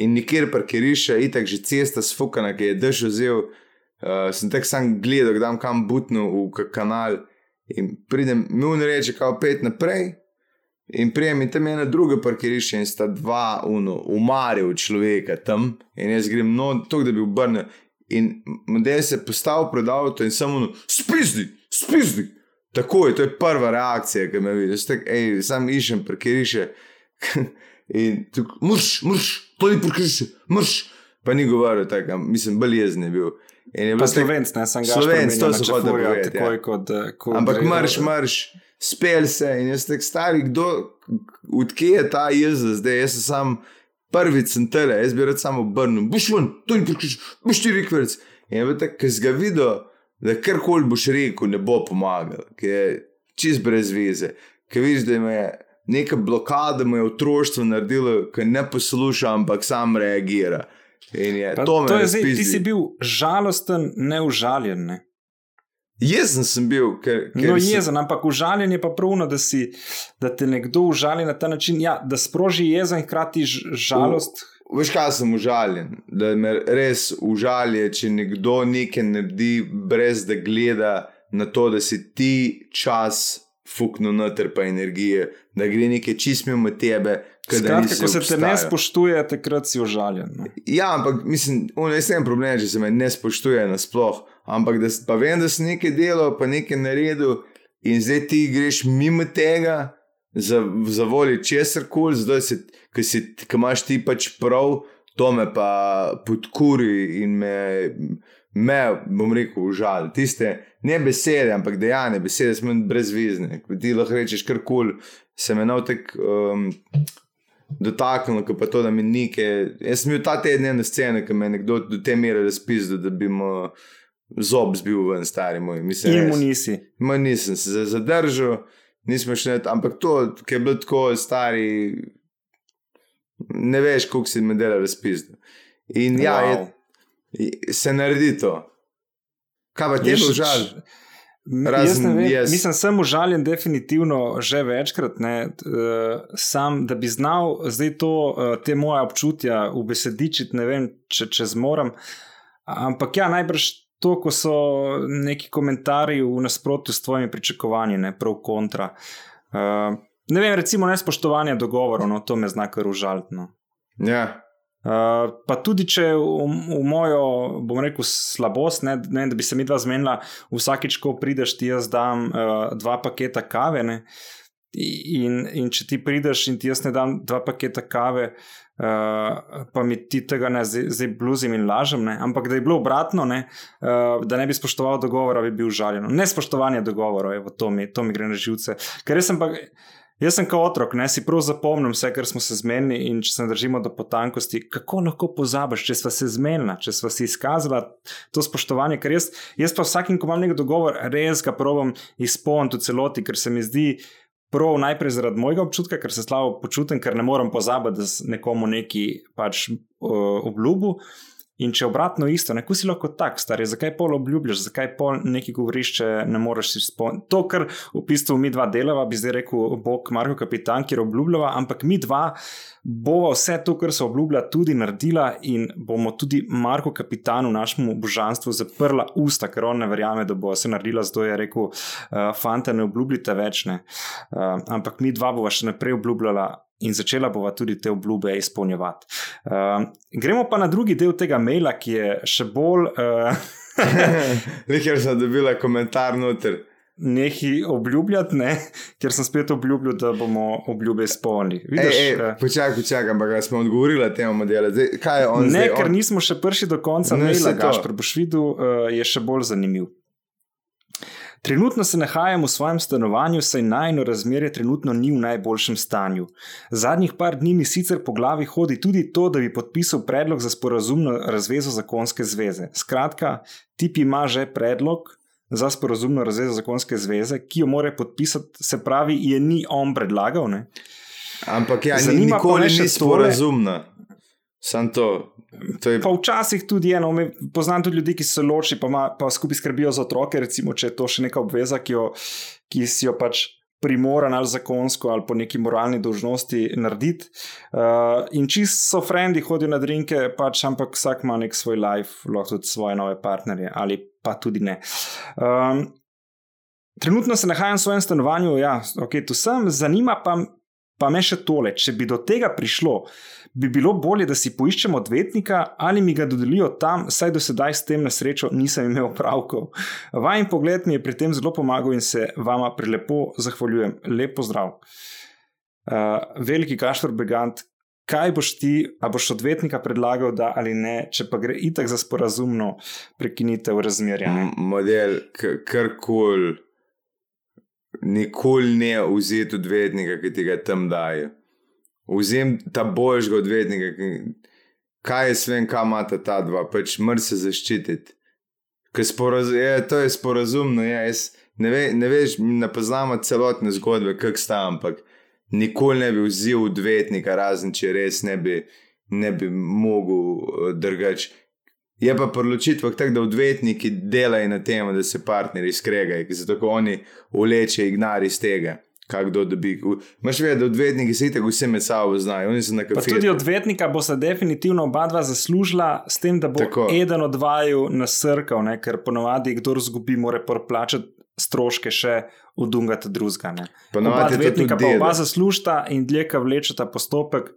In nikjer parkirišče, itak že cesta sfukana, ki je dež vzel. Uh, sem tek sam gledal, da kam butno v ka- kanal. In pridem, mi reče, kao pet naprej. In prijem in tam je ena druga parkirišča in sta dva uno, umaril človeka tam. In jaz grem, no, to, da bi obrnil. In model se je postavil pred avto in samo, spizdi, spizdi. Tako je, to je prva reakcija, ki me vidi. Jaz tako, hej, sam iščem parkirišče. in tako, mrš, mrš, to ni parkirišče, mrš. Pa ni govoril tako, mislim, bolj jezen je bil. In je Pa bilo tako- slovenc, ne sem ga Slovenc, to sem hotel čefurja, povedati, takoj ja. kot, eh, kot Ampak marš, marš, spel se in jaz tako stari, kdo, odkje je ta jeza zdaj, jaz sem sam prvi centele, jaz bi rad samo obrnil, boš ven, to ni prišel, boš ti rekel, in je tako, ker si ga videl, da karkoli boš rekel, ne bo pomagal, ker je čist brez veze, ker vidiš, da ima neka blokada, mu je otroštvo naredilo, ker ne posluša, ampak sam reagira. In je, Pa to to je zdaj, ti si bil žalosten, ne užaljen. Ne? Jezen sem bil, ker, ker No, sem- jezen, ampak užaljen je pa pravno, da, si, da te nekdo užali na ta način, ja, da sproži jezen in hkrati žalost. Veš, kaj sem užaljen? Da me res užalje, če nekdo nekaj naredi, brez da gleda na to, da si ti čas fuknil noter, pa energije, da gre nekaj čist mimo tebe. Skratka, ko se te ne spoštuje, takrat si užaljen. No. Ja, ampak mislim, jaz sem problem, če se me ne spoštuje nasploh. Ampak da, pa vem, da si nekaj delal, pa nekaj naredil, in zdaj ti greš mimo tega, za, za voljo česar koli, zdaj si, ki si, ki imaš ti pač prav, to me pa podkuri in me, me bom rekel, užal. Tiste ne besede, ampak dejane besede smo brezvezne. Ko ti lahko rečeš karkoli, se me navtek. Um, dotaknilo, ko pa to, da mi nekaj. Jaz sem bil ta teden na sceni, ki me je nekdo do te mere razpisal, da bi mu zob zbil ven, stari moj. Mislim, In mu res. nisi. Ma nisem se za- zadržal, nismo šli, ampak to, ki je bilo tako stari, ne veš, koliko si me dela razpisal. In ja, Wow. je, se naredi to. Kaj pa ti je žal? Razen jaz ne vem, jaz. mislim, sem užaljen, definitivno že večkrat. Ne, uh, sam, da bi znal zdaj to, uh, te moje občutja ubesedičiti, ne vem, če, če zmorem. Ampak ja, najbrž to, ko so neki komentarji v nasprotju s tvojimi pričakovanji, ne prav kontra. Uh, ne vem, recimo nespoštovanje dogovorov, no, to me zna kar užaltno. Ja. Uh, pa tudi, če v, v mojo, bom rekel, slabost, ne, ne, da bi se mi dva zmenila, vsakič, ko prideš, ti jaz dam uh, dva paketa kave. Ne, in, in če ti prideš in ti jaz ne dam dva paketa kave, uh, pa mi ti tega ne zdaj, bluzim in lažem, ne, ampak da je bilo obratno, ne, uh, da ne bi spoštoval dogovora, bi bil žaljen. Nespoštovanje dogovorov, evo, to, mi, to mi gre na živce. Ker jaz sem pa. Jaz sem kot otrok, ne si prav zapomnim vse, kar smo se zmenili, in če se držimo do potankosti, kako lahko pozabiš, če smo se zmenili, če si izkazali to spoštovanje. Ker jaz, jaz pa vsakim, ko imam nek dogovor, res ga probujem izpolniti v celoti, ker se mi zdi prav najprej zaradi mojega občutka, ker se slabo počutim, ker ne morem pozabiti, da sem nekomu neki pač uh, obljubil. In če obratno isto, neko si lahko tak, stari, zakaj pol obljubljaš, zakaj pol nekaj govoriš, če ne moreš izpolniti. To, kar v bistvu mi dva delava, bi zdaj rekel Bog, Marko, kapitan, ki obljubljava, ampak mi dva bova vse to, kar so obljubila, tudi naredila in bomo tudi Marko, kapitanu, našemu božanstvu, zaprla usta, ker on ne verjame, da bo se naredila, zato je rekel, uh, fanta, ne obljubljite več, ne. Uh, ampak mi dva bova še naprej obljubljala in začela bova tudi te obljube izpolnjevati. Uh, gremo pa na drugi del tega maila, ki je še bolj uh, Nekaj sem dobila komentar noter. nekaj obljubljati, ne? ker sem spet obljubljal, da bomo obljube izpolnili. Eh, počakaj, počakaj, ampak smo odgovorili temu modelu. Zdaj, kaj je on ne, zdaj? ker on... nismo še prišli do konca Ne, maila, saj to. Gašpr, boš videl, uh, je še bolj zanimiv. Trenutno se nahajam v svojem stanovanju, saj najno razmerje trenutno ni v najboljšem stanju. Zadnjih par dni mi sicer po glavi hodi tudi to, da bi podpisal predlog za sporazumno razvezo zakonske zveze. Skratka, tip ima že predlog za sporazumno razvezo zakonske zveze, ki jo mora podpisati, se pravi, je ni on predlagal. Ne? Ampak ja, ni nikoli ni sporazumna. Sam to. to je... Pa včasih tudi eno, poznam tudi ljudi, ki se ločijo, pa, pa skupaj skrbijo za otroke, recimo, če je to še neka obveza, ki, jo, ki si jo pač primoran ali zakonsko ali po neki moralni dožnosti narediti. Uh, in čisto so frendi, hodijo na drinke, pač, ampak vsak ima nek svoj life, lahko tudi svoje nove partnerje ali pa tudi ne. Um, trenutno se nahajam v svojem stanovanju, ja, ok, tu sem, zanima pa, pa me še tole, če bi do tega prišlo bi bilo bolje, da si poiščemo odvetnika ali mi ga dodelijo tam, saj do sedaj s tem na srečo nisem imel pravkov. Vajen pogled mi je pri tem zelo pomagal in se vama prelepo zahvaljujem. Lep pozdrav. Uh, veliki Kaštor Begant, kaj boš ti, a boš odvetnika predlagal, da ali ne, če pa gre itak za sporazumno prekinitev razmerja? Model, kar koli, nikoli ne vzeti odvetnika, ki ti ga tam dajo vzem ta božjega odvetnika, kaj je svem, kam imata ta dva, pač mr se zaščititi. Sporazum, je, to je sporazumno, je, jaz, ne, ve, ne veš, ne poznamo celotne zgodbe, kak sta, ampak nikoli ne bi vzel odvetnika, razen če res ne bi, ne bi mogel uh, drgač. Je pa proločitvah tako, da odvetniki delajo na tem, da se partnerji skregajo, zato oni vlečejo ignar iz tega kdo dobi. Máš vedeti, da odvetniki se tako vse med sabo znajo. Tudi odvetnika bo se definitivno oba dva zaslužila s tem, da bo tako. eden od vaju nasrkal, ne? ker ponovadi, kdo zgubi, mora plačati stroške še v dungata drugega. Oba odvetnika pa oba zaslužita in dlje, ka vlečeta postopek.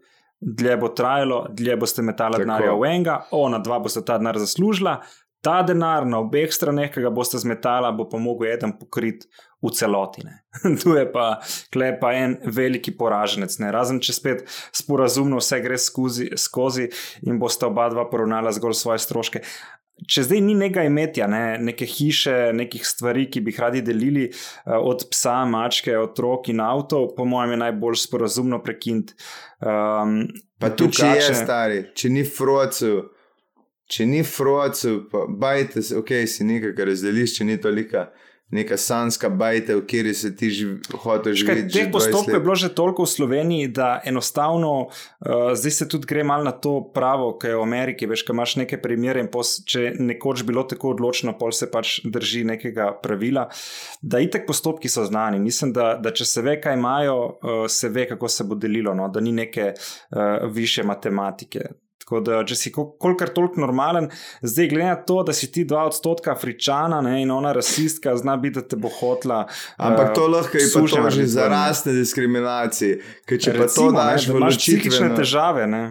Dlje bo trajalo, dlje boste metali denar v enega, ona dva boste ta denar zaslužila, ta denar na obeh straneh, ki ga boste zmetala, bo pa mogel eden pokriti v celoti. tu je pa, pa en veliki poraženec. Ne? Razen če spet sporazumno vse gre skozi, skozi in boste oba dva poravnala zgolj svoje stroške. Če zdaj ni nekaj imetja, ne, neke hiše, nekih stvari, ki bi jih radi delili, eh, od psa, mačke, otrok in avto, po mojem, je najbolj sporazumno prekinti. Um, pa tudi, če je stari, če ni frocev, če ni frocev, pa bajte se, ok, si nekaj, kar razdeliš, če ni tolika. Neka sanska bajta, v kateri se ti hočeš živeti. Teh postopkov je bilo že toliko v Sloveniji, da enostavno, uh, zdaj se tudi gre malo na to pravo, ki je v Ameriki. Veš, imaš neke primere in pos, če nekoč bilo tako odločeno, pol se pač drži nekega pravila. Da itek postopki so znani. Mislim, da, da če se ve, kaj imajo, uh, se ve, kako se bo delilo, no? da ni neke uh, više matematike. Tako da, če si kolikor toliko normalen, zdaj glede na to, da si ti dva odstotka afričana ne, in ona rasistka, zna biti, da te bo hotla. Ampak to uh, lahko je pa že za rasne diskriminacije, ker če Recimo, pa to daš v ločitve. Psihične težave, ne.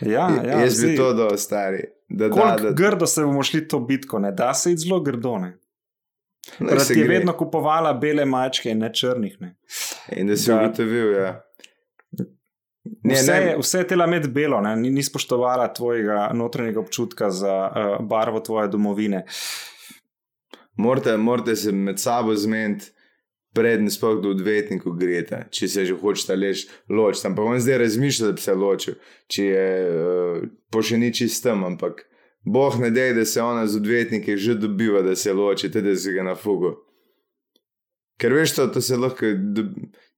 Ja, ja, jaz bi to do stari. Da, da, da. Grdo se bomo šli to bitko, ne? da se je zelo grdo. Ne? Da ti je vedno kupovala bele mačke in ne črnih. Ne? In da si ugotovil, ja. Ne, vse, ne. vse je tela med belo, ne? ni spoštovala tvojega notranjega občutka za uh, barvo tvoje domovine. Morate, morate se med sabo zmeniti, prednji sploh do odvetnika grete, če se že hočete leč, ločiti. Ampak on zdaj razmišlja, da bi se ločil, če je uh, po še ni čistem, ampak boh ne dej, da se ona z odvetniki že dobiva, da se loči, tudi da se ga na fugo. Ker veš, to, to se lahko.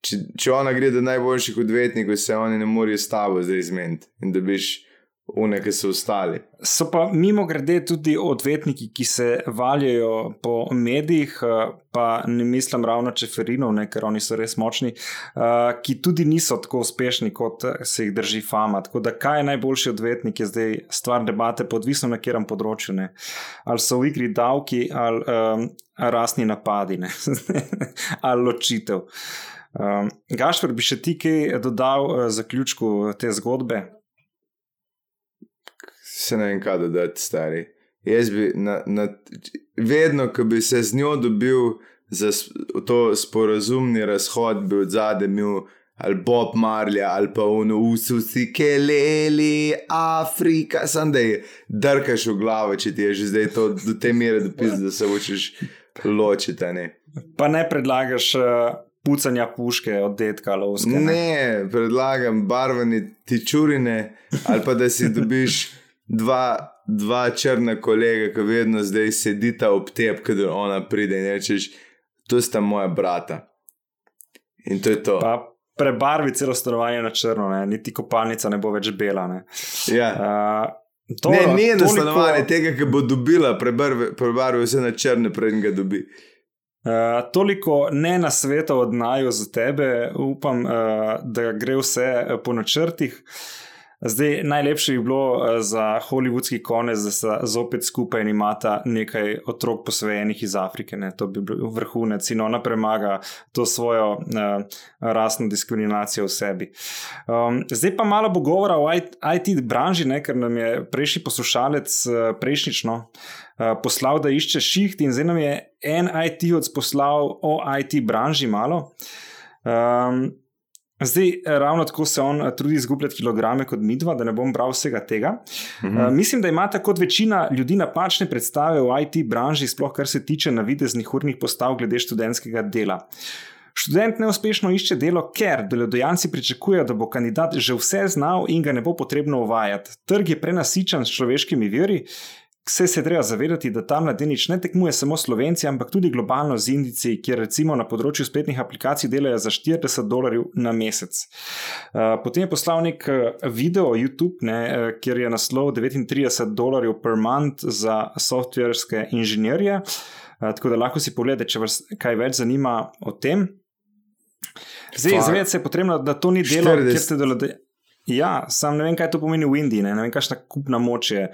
Če, če ona gre do najboljših odvetnikov, se oni ne morejo s tabo zdaj izmeniti in da biš une, ki so ostali. So pa mimo grede tudi odvetniki, ki se valjajo po medijih, eh, pa ne mislim ravno čeferinov, ne, ker oni so res močni, uh, ki tudi niso tako uspešni, kot se jih drži fama. Tako da, kaj je najboljši odvetnik, je zdaj stvar debate, podvisno na katerem področju. Ne. Ali so v igri davki, ali um, rasni napadi, ali ločitev. Um, Gašpor, bi še ti kaj dodal uh, zaključku te zgodbe? Se ne vem, kaj dodati, stari. Jaz bi na, na, vedno, ko bi se z njo dobil za to sporazumni razhod, bi od zadaj imel ali Bob Marlja ali pa uno ususi, keleli, Afrika, sem da je drkaš v glavo, če ti je že zdaj to do te mere dopisati, da se hočeš ločite. Ne. Pa ne predlagaš uh, pucanja puške od detka lovske. Ne? ne, predlagam barvene tičurine ali pa da si dobiš dva, dva črna kolega, ki vedno zdaj sedita ob tebi, kadar ona pride in rečeš, to sta moja brata. In to je to. Pa prebarvi celo stanovanje na črno, ne? niti kopalnica ne bo več bela. Ne? Ja. Uh, to, Ne, ne na toliko- stanovanje tega, ki bo dobila, prebarvi, prebarvi vse na črne, preden ga dobi. Uh, toliko ne na svetu od naju za tebe, upam, uh, da gre vse eh, po načrtih. Zdaj, najlepše bi bilo uh, za hollywoodski konec, da sta zopet skupaj in imata nekaj otrok posvojenih iz Afrike. Ne? To bi bil vrhunec in ona premaga to svojo uh, rasno diskriminacijo v sebi. Um, zdaj pa malo bo govora o IT, IT branži, ne? ker nam je prejšnji poslušalec uh, prejšnjično uh, poslal, da išče šiht, in zdaj nam je en IT-ovc poslal o IT branži malo. Um, Zdaj, ravno tako se on eh, trudi izgubljati kilograme kot midva, da ne bom bral vsega tega. Mhm. Uh, mislim, da imate kot večina ljudi napačne predstave o IT branži, sploh kar se tiče navideznih urnih postav glede študentskega dela. Študent neuspešno išče delo, ker delodajalci pričakujejo, da bo kandidat že vse znal in ga ne bo potrebno uvajati. Trg je prenasičen s človeškimi viri. Vse se je treba zavedati, da ta mladenič ne tekmuje samo Slovenci, ampak tudi globalno z Indici, kjer recimo na področju spletnih aplikacij delajo za 40 dolarjev na mesec. Uh, Potem je poslal nek uh, video YouTube, ne, uh, kjer je naslov 39 dolarjev per month za softverske inženirje. Tako da lahko si pogledate, če vas kaj več zanima o tem. Zdaj, zavedati se je potrebno, da to ni delo, 40. kjer ste delodajalci. Ja, sam ne vem, kaj to pomeni v Indiji, ne, ne vem, kakšna kupna moč je.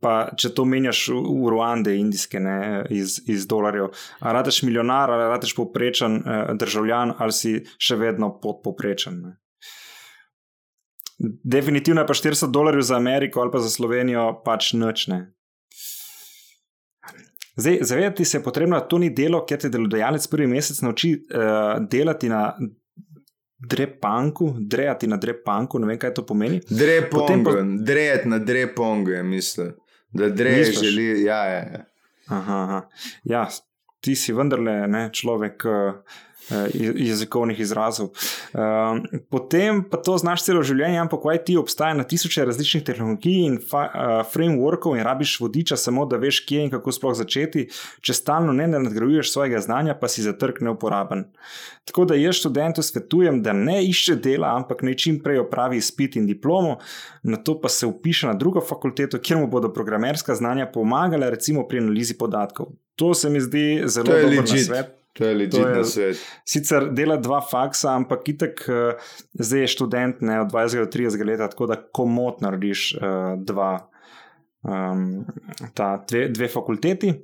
Pa če to menjaš v, v Ruande, indijske, ne, iz, iz dolarjev. A radaš milijonar, ali radaš povprečen eh, državljan, ali si še vedno podpoprečen. Ne. Definitivno je pa 400 dolarjev za Ameriko ali pa za Slovenijo pač nočne. Zdaj, zavedati se je potrebno, da to ni delo, ker te delodajalec prvi mesec nauči uh, delati na drepanku, drejati na drepanku, ne vem, kaj to pomeni. Drepongo, pa- drejet na drepongo je mislil. Da dreje Misliš? želi, ja, ja. ja. Aha, aha. Ja, ti si vendarle ne, človek uh, jezikovnih izrazov. Um, potem pa to znaš celo življenje, ampak v IT obstaja na tisoče različnih tehnologij in uh, frameworkov, in rabiš vodiča, samo da veš, kje in kako sploh začeti. Če stalno ne nadgrajuješ svojega znanja, pa si za trg neuporaben. Tako da jaz študentu svetujem, da ne išče dela, ampak naj čim prej opravi izpit in diplomo, na to pa se upiše na drugo fakulteto, kjer mu bodo programerska znanja pomagala, recimo pri analizi podatkov. To se mi zdi zelo dober legit. nasvet. To je je- na svet. Sicer dela dva faksa, ampak itek uh, zdaj je študent ne, od 20 do 30 let, tako da komot narediš uh, dva, um, ta, dve, dve fakulteti.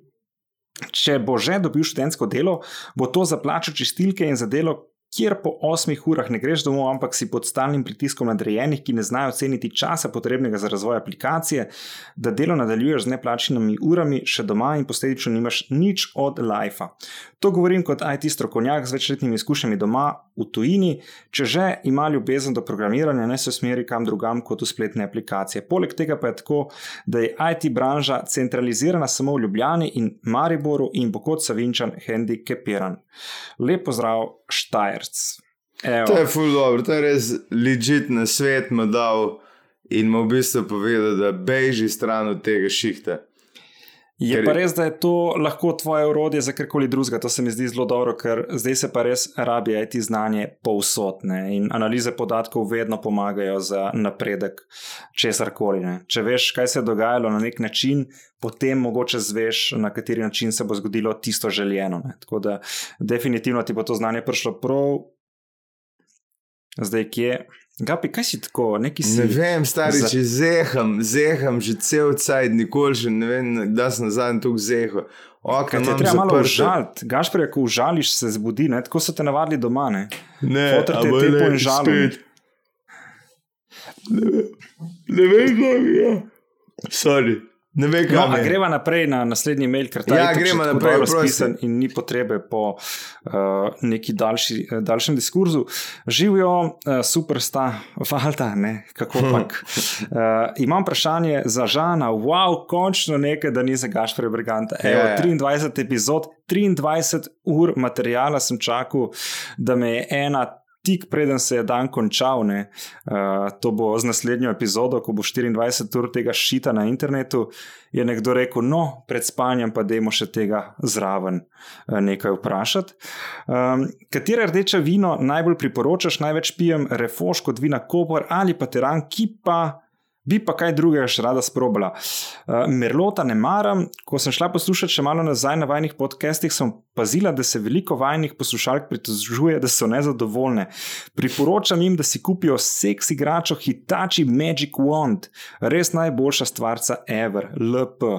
Če bo že dobil študentsko delo, bo to za plačo čistilke in za delo, kjer po 8 urah ne greš domov, ampak si pod stalnim pritiskom nadrejenih, ki ne znajo ceniti časa potrebnega za razvoj aplikacije, da delo nadaljuješ z neplačenimi urami, še doma in posledično nimaš nič od lajfa. To govorim kot IT strokovnjak z večletnimi izkušnjami doma v tujini. Če že ima ljubezen do programiranja, ne se usmeri kam drugam kot v spletne aplikacije. Poleg tega pa je tako, da je IT branža centralizirana samo v Ljubljani in Mariboru in bo kot Savinčan handikepiran. Lep pozdrav, Štajerc. Evo. To je ful dobro, to je res legit na svet mu dal in mu v bistvu povedal, da beži stran od tega šihta. Je Ker- pa res, da je to lahko tvoje urodje za karkoli drugega. To se mi zdi zelo dobro, ker zdaj se pa res rabi IT znanje povsodne in analize podatkov vedno pomagajo za napredek česar koli. Če veš, kaj se je dogajalo na nek način, potem mogoče zveš, na kateri način se bo zgodilo tisto željeno. Ne. Tako da definitivno ti bo to znanje prišlo prav. Zdaj, kje? Gapi, kaj si tako, neki si. Ne vem, stari, za- če zeham, zeham že cel cajt, nikoli še ne vem, da sem nazadnje tu zehal. Ok, te je treba malo užaliti, Gašpor, ko užališ, se zbudi, ne? tako so te navadili doma. Ne? Ne, Fotor te a bo tepo le in žalil. spet. Ne vem, ne vem, kaj mi je. Sorry. Ne vem, No, a je. greva naprej na naslednji mail, ker ta Ja, je gremo tako naprej, prosim. spisan in ni potrebe po uh, neki daljši, eh, daljšem diskurzu. Živijo, uh, super sta, valjda, ne, kako pak. Uh, imam vprašanje za Žana, wow, končno nekaj, da ni za Gašpre Briganta. Evo, ja. 23 epizod, 23 ur materijala sem čakal, da me je ena. Tik preden se je dan končal, ne, uh, to bo z naslednjo epizodo, ko bo 24 ur tega šita na internetu, je nekdo rekel: No, pred spanjem pa dajmo še tega zraven uh, nekaj vprašati. Um, katero rdeče vino najbolj priporočaš, največ pijem, refoš kot vina Koper ali pa teran, ki pa bi pa kaj drugega še rada sprobala. Uh, Merlota ne maram, ko sem šla poslušati še malo nazaj na vajnih podcastih, sem pazila, da se veliko vajnih poslušalk pritožuje, da so nezadovoljne. Priporočam jim, da si kupijo seks igračo Hitachi Magic Wand, res najboljša stvarca ever, LP.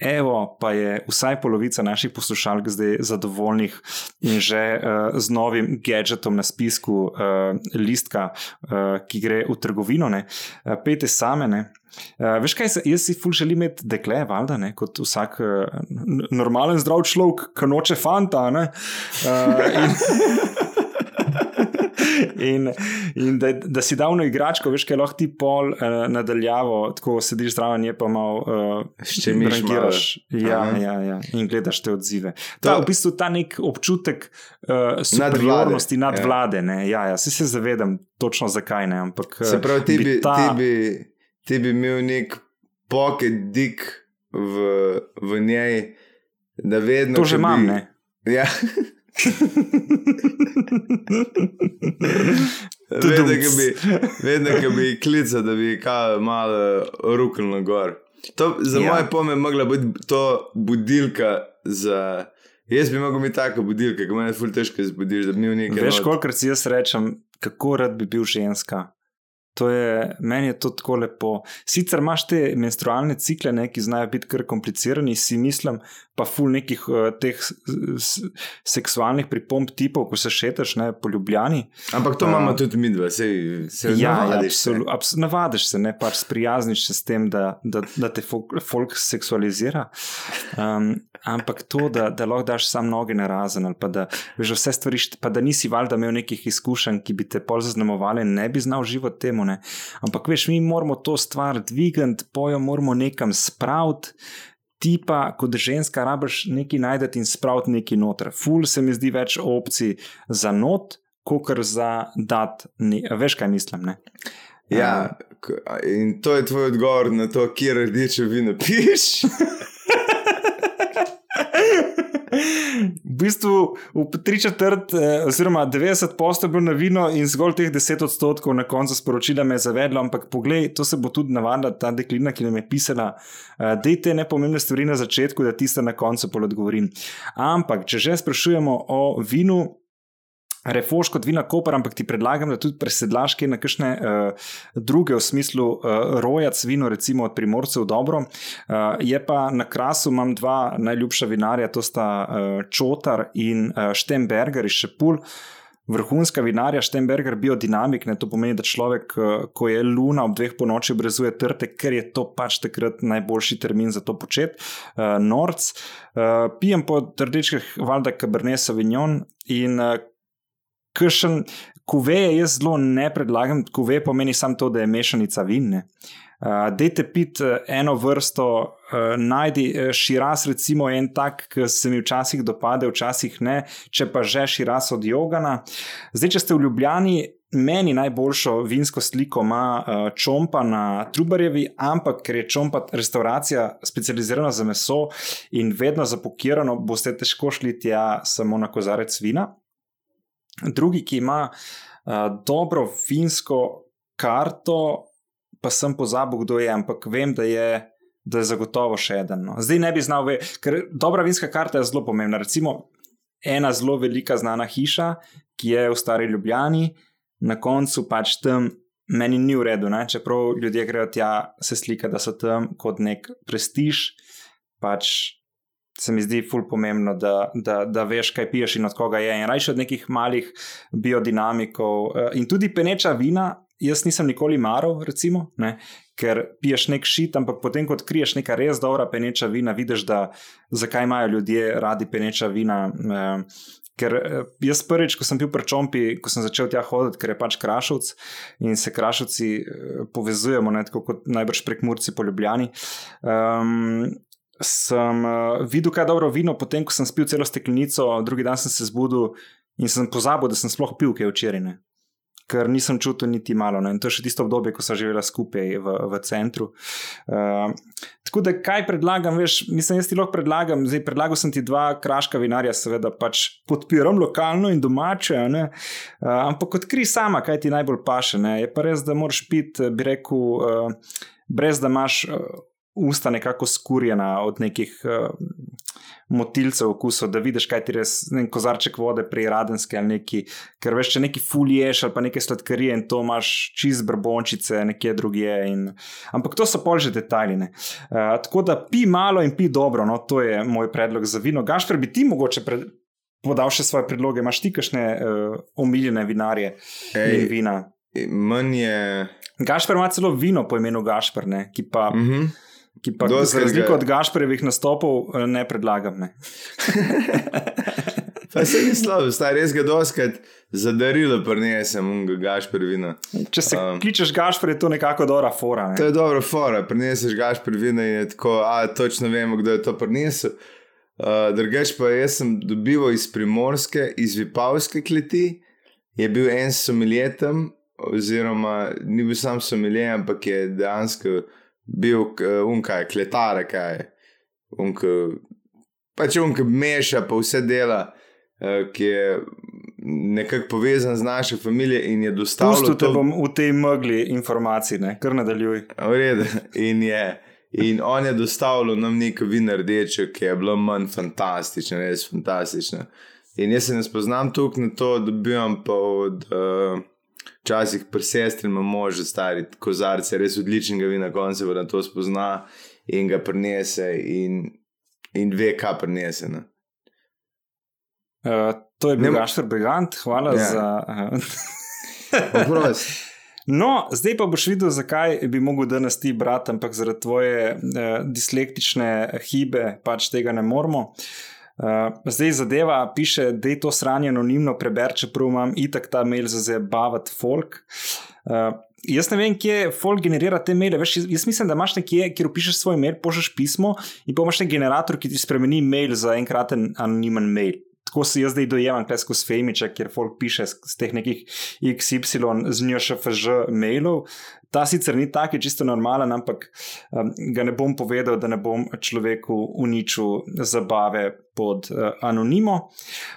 Evo, pa je vsaj polovica naših poslušalk zdaj zadovoljnih in že uh, z novim gadgetom na spisku uh, listka, uh, ki gre v trgovino, ne, uh, pete same. Ne. Uh, veš kaj, jaz si ful želim imeti dekle, valjda, ne, kot vsak uh, normalen zdrav človek, ki noče fanta. Ne, uh, in, In, in da, da si dal na igračko, veš, kaj lahko ti pol uh, nadaljavo, tako sediš zraven, je pa malo uh, Ščemiš rangiraš. Ja, Aha. ja, ja, in gledaš te odzive. To- Ta, v bistvu ta nek občutek uh, superiornosti nad ja. vlade. Ne, ja, ja, vsi se zavedam točno zakaj ne. Ampak, eh, Se pravi, ti bi, ta, ti bi, ti bi imel nek pocket dik v, v njej, da vedno. to že imam, bi, ne. Ja. vedno, ko bi, vedno, ko bi klical, da bi kaj malo ruknil gor. To, za Ja. moje pome je mogla biti to budilka za. Jaz bi mogel imeti tako budilko, ki me je ful težko zbudiš, da bi imel nekaj. Veš, kolikrat si jaz rečem, kako rad bi bil ženska. To je, meni je to tako lepo. Sicer imaš te menstrualne cikle, ne, ki znajo biti kar komplicirani, si mislim, pa ful nekih uh, teh seksualnih pripomb tipov, ko se šetaš ne, po ljubljani. Ampak to Ja. imamo tudi mi dva, se, se Ja, navadiš, se. absolu, abs, navadiš se, ne pač sprijazniš se s tem, da, da, da te folk, folk seksualizira. Um, ampak to, da, da lahko daš sam noge na razen, ali pa da veš vse stvari, pa da nisi valjda imel nekih izkušenj, ki bi te pol zaznamovali, ne bi znal živeti temu. Ne. Ampak veš, mi moramo to stvar dvigati, pojo moramo nekam spraviti. Ti pa, kot ženska, rabiš nekaj najdete in spraviti nekaj noter. Ful se mi zdi več opcij za not, kot za dat. Ne, veš, kaj mislim? Ne? Ja, in to je tvoj odgovor na to, kje rdeče vino piješ. V bistvu v tri četrt, eh, oziroma 90 posto je bilo na vino, in zgolj teh 10 odstotkov na koncu sporočila me je zavedlo. Ampak poglej, to se bo tudi navadila ta deklina, ki nam je pisala. Uh, Dejte nepomembne stvari na začetku, da tiste na koncu pol odgovorim. Ampak, če že sprašujemo o vinu. Refoš kot vina Koper, ampak ti predlagam, da tudi presedlaš kaj na kakšne uh, druge, v smislu uh, rojac vino, recimo od primorcev, dobro. Uh, je pa na krasu imam dva najljubša vinarja, to sta uh, Čotar in uh, Štemberger iz Šepul. Vrhunska vinarja, Štemberger, biodinamik, ne, to pomeni, da človek, uh, ko je luna ob dveh po noči, brezuje trte, ker je to pač takrat najboljši termin za to početi. Uh, Norc, uh, pijem po rdečkah, valjda Cabernet Sauvignon in uh, Kršen, kuveje jaz zelo ne predlagam, kuveje pomeni samo to, da je mešanica vinne. Uh, dejte pit uh, eno vrsto, uh, najdi uh, širas, recimo en tak, ki se mi včasih dopade, včasih ne, če pa že širas od jogana. Zdaj, če ste v Ljubljani, meni najboljšo vinsko sliko ima uh, Čompa na Trubarjevi, ampak ker je Čompa restauracija specializirana za meso in vedno zapokirano, boste težko šli tja samo na kozarec vina. Drugi, ki ima uh, dobro finsko karto, pa sem pozabil, kdo je, ampak vem, da je, da je zagotovo še eden. No. Zdaj ne bi znal, ve, ker dobra vinska karta je zelo pomembna. Recimo ena zelo velika znana hiša, ki je v Stari Ljubljani, na koncu pač tam. Meni ni v redu, ne? čeprav ljudje grejo tja se slika, da so tam kot nek prestiž, pač se mi zdi ful pomembno, da, da, da veš, kaj piješ in od koga je. In rajš od nekih malih biodinamikov. eh, In tudi peneča vina jaz nisem nikoli maral, recimo, ne, ker piješ nek šit, ampak potem, ko odkriješ neka res dobra peneča vina, vidiš, da zakaj imajo ljudje radi peneča vina. Eh, Ker eh, jaz prvič, ko sem bil pri Čompi, ko sem začel tja hoditi, ker je pač Krašovc in se Krašovci povezujemo, ne, tako kot najbrž prek Murci po Ljubljani. Um, sem uh, videl, kaj je dobro vino, potem ko sem spil celo steklenico, drugi dan sem se zbudil in sem pozabil, da sem sploh pil kaj včeraj. Ker nisem čutil niti malo. Ne? In to je še tisto obdobje, ko sem živela skupaj v, v centru. Uh, tako da, kaj predlagam, veš, mislim, jaz ti lahko predlagam, zdaj predlagal sem ti dva kraška vinarja, seveda pač podpiram lokalno in domače, uh, ampak odkri sama, kaj ti najbolj paše. Ne? Je pa res, da moraš piti, bi rekel, uh, brez da imaš. Usta nekako skurjena od nekih uh, motilcev okusov, da vidiš, kaj ti res, ne kozarček vode, prej radenske ali neki, ker veš, če neki fuliješ ali pa neke sladkarije in to imaš čist brbončice, nekje drugje. In... Ampak to so polže detajline. Uh, tako da pi malo in pi dobro, no, to je moj predlog za vino. Gašpr, bi ti mogoče pred... podal še svoje predloge, imaš ti kakšne uh, omiljene vinarje Ej, in vina? Manj je. Gašpr ima celo vino po imenu Gašpr, ne, ki pa. Mm -hmm ki pa za razliko od Gašprevih nastopov eh, ne predlagam. Ne. pa se ni slabo, stari res ga doskrat zadarilo, pa ne sem unga Gašprevina. Če se um, kličeš Gašpre, je to nekako dobra fora. Ne. To je dobra fora, prineseš Gašprevina in je tako, a točno vemo, kdo je to prinesel. Uh, Drugač pa jaz sem dobival iz primorske, iz vipavske kleti, je bil en somiljetem, oziroma ni bil sam somiljet, ampak je dejansko bil unkaj, kletare, kaj. Unk, pač unk meša, pa vse dela, uh, ki je nekako povezan z našo družino in je dostavil. Pusto te to... bom v tej mogli informacij, ne? kar nadaljuj. V redu. In, in on je dostavil nam neko vino rdeče, ki je bilo manj fantastično, res fantastično. In jaz se ne spoznam tukaj na to, da bi vam pa od. Uh, včasih pri sestri ima možje stari kozarce, res odličnega vina, konce pa na to spozna in ga prinese in, in ve, kaj prinese. Uh, to je bil Gašter Brigant, hvala ja. za. Uh, No, zdaj pa boš videl, zakaj bi mogel danes ti brati, ampak zaradi tvoje eh, dislektične hibe pač tega ne moremo. Eh, Uh, zdaj zadeva piše, da je to sranje anonimno, preber, čeprav imam itak ta mail za zabavati folk. Uh, jaz ne vem, kje folk generira te maile. Veš, jaz mislim, da imaš nekje, kjer pišeš svoj mail, pošleš pismo in pa imaš nek generator, ki ti spremeni mail za enkraten anonimen mail. Tako se jaz zdaj dojemam, kaj skozi Femiče, kjer folk piše z teh nekih XY z njo še FŽ mailov. Ta sicer ni tako, čisto normalen, ampak um, ga ne bom povedal, da ne bom človeku uničil zabave pod uh, anonimo.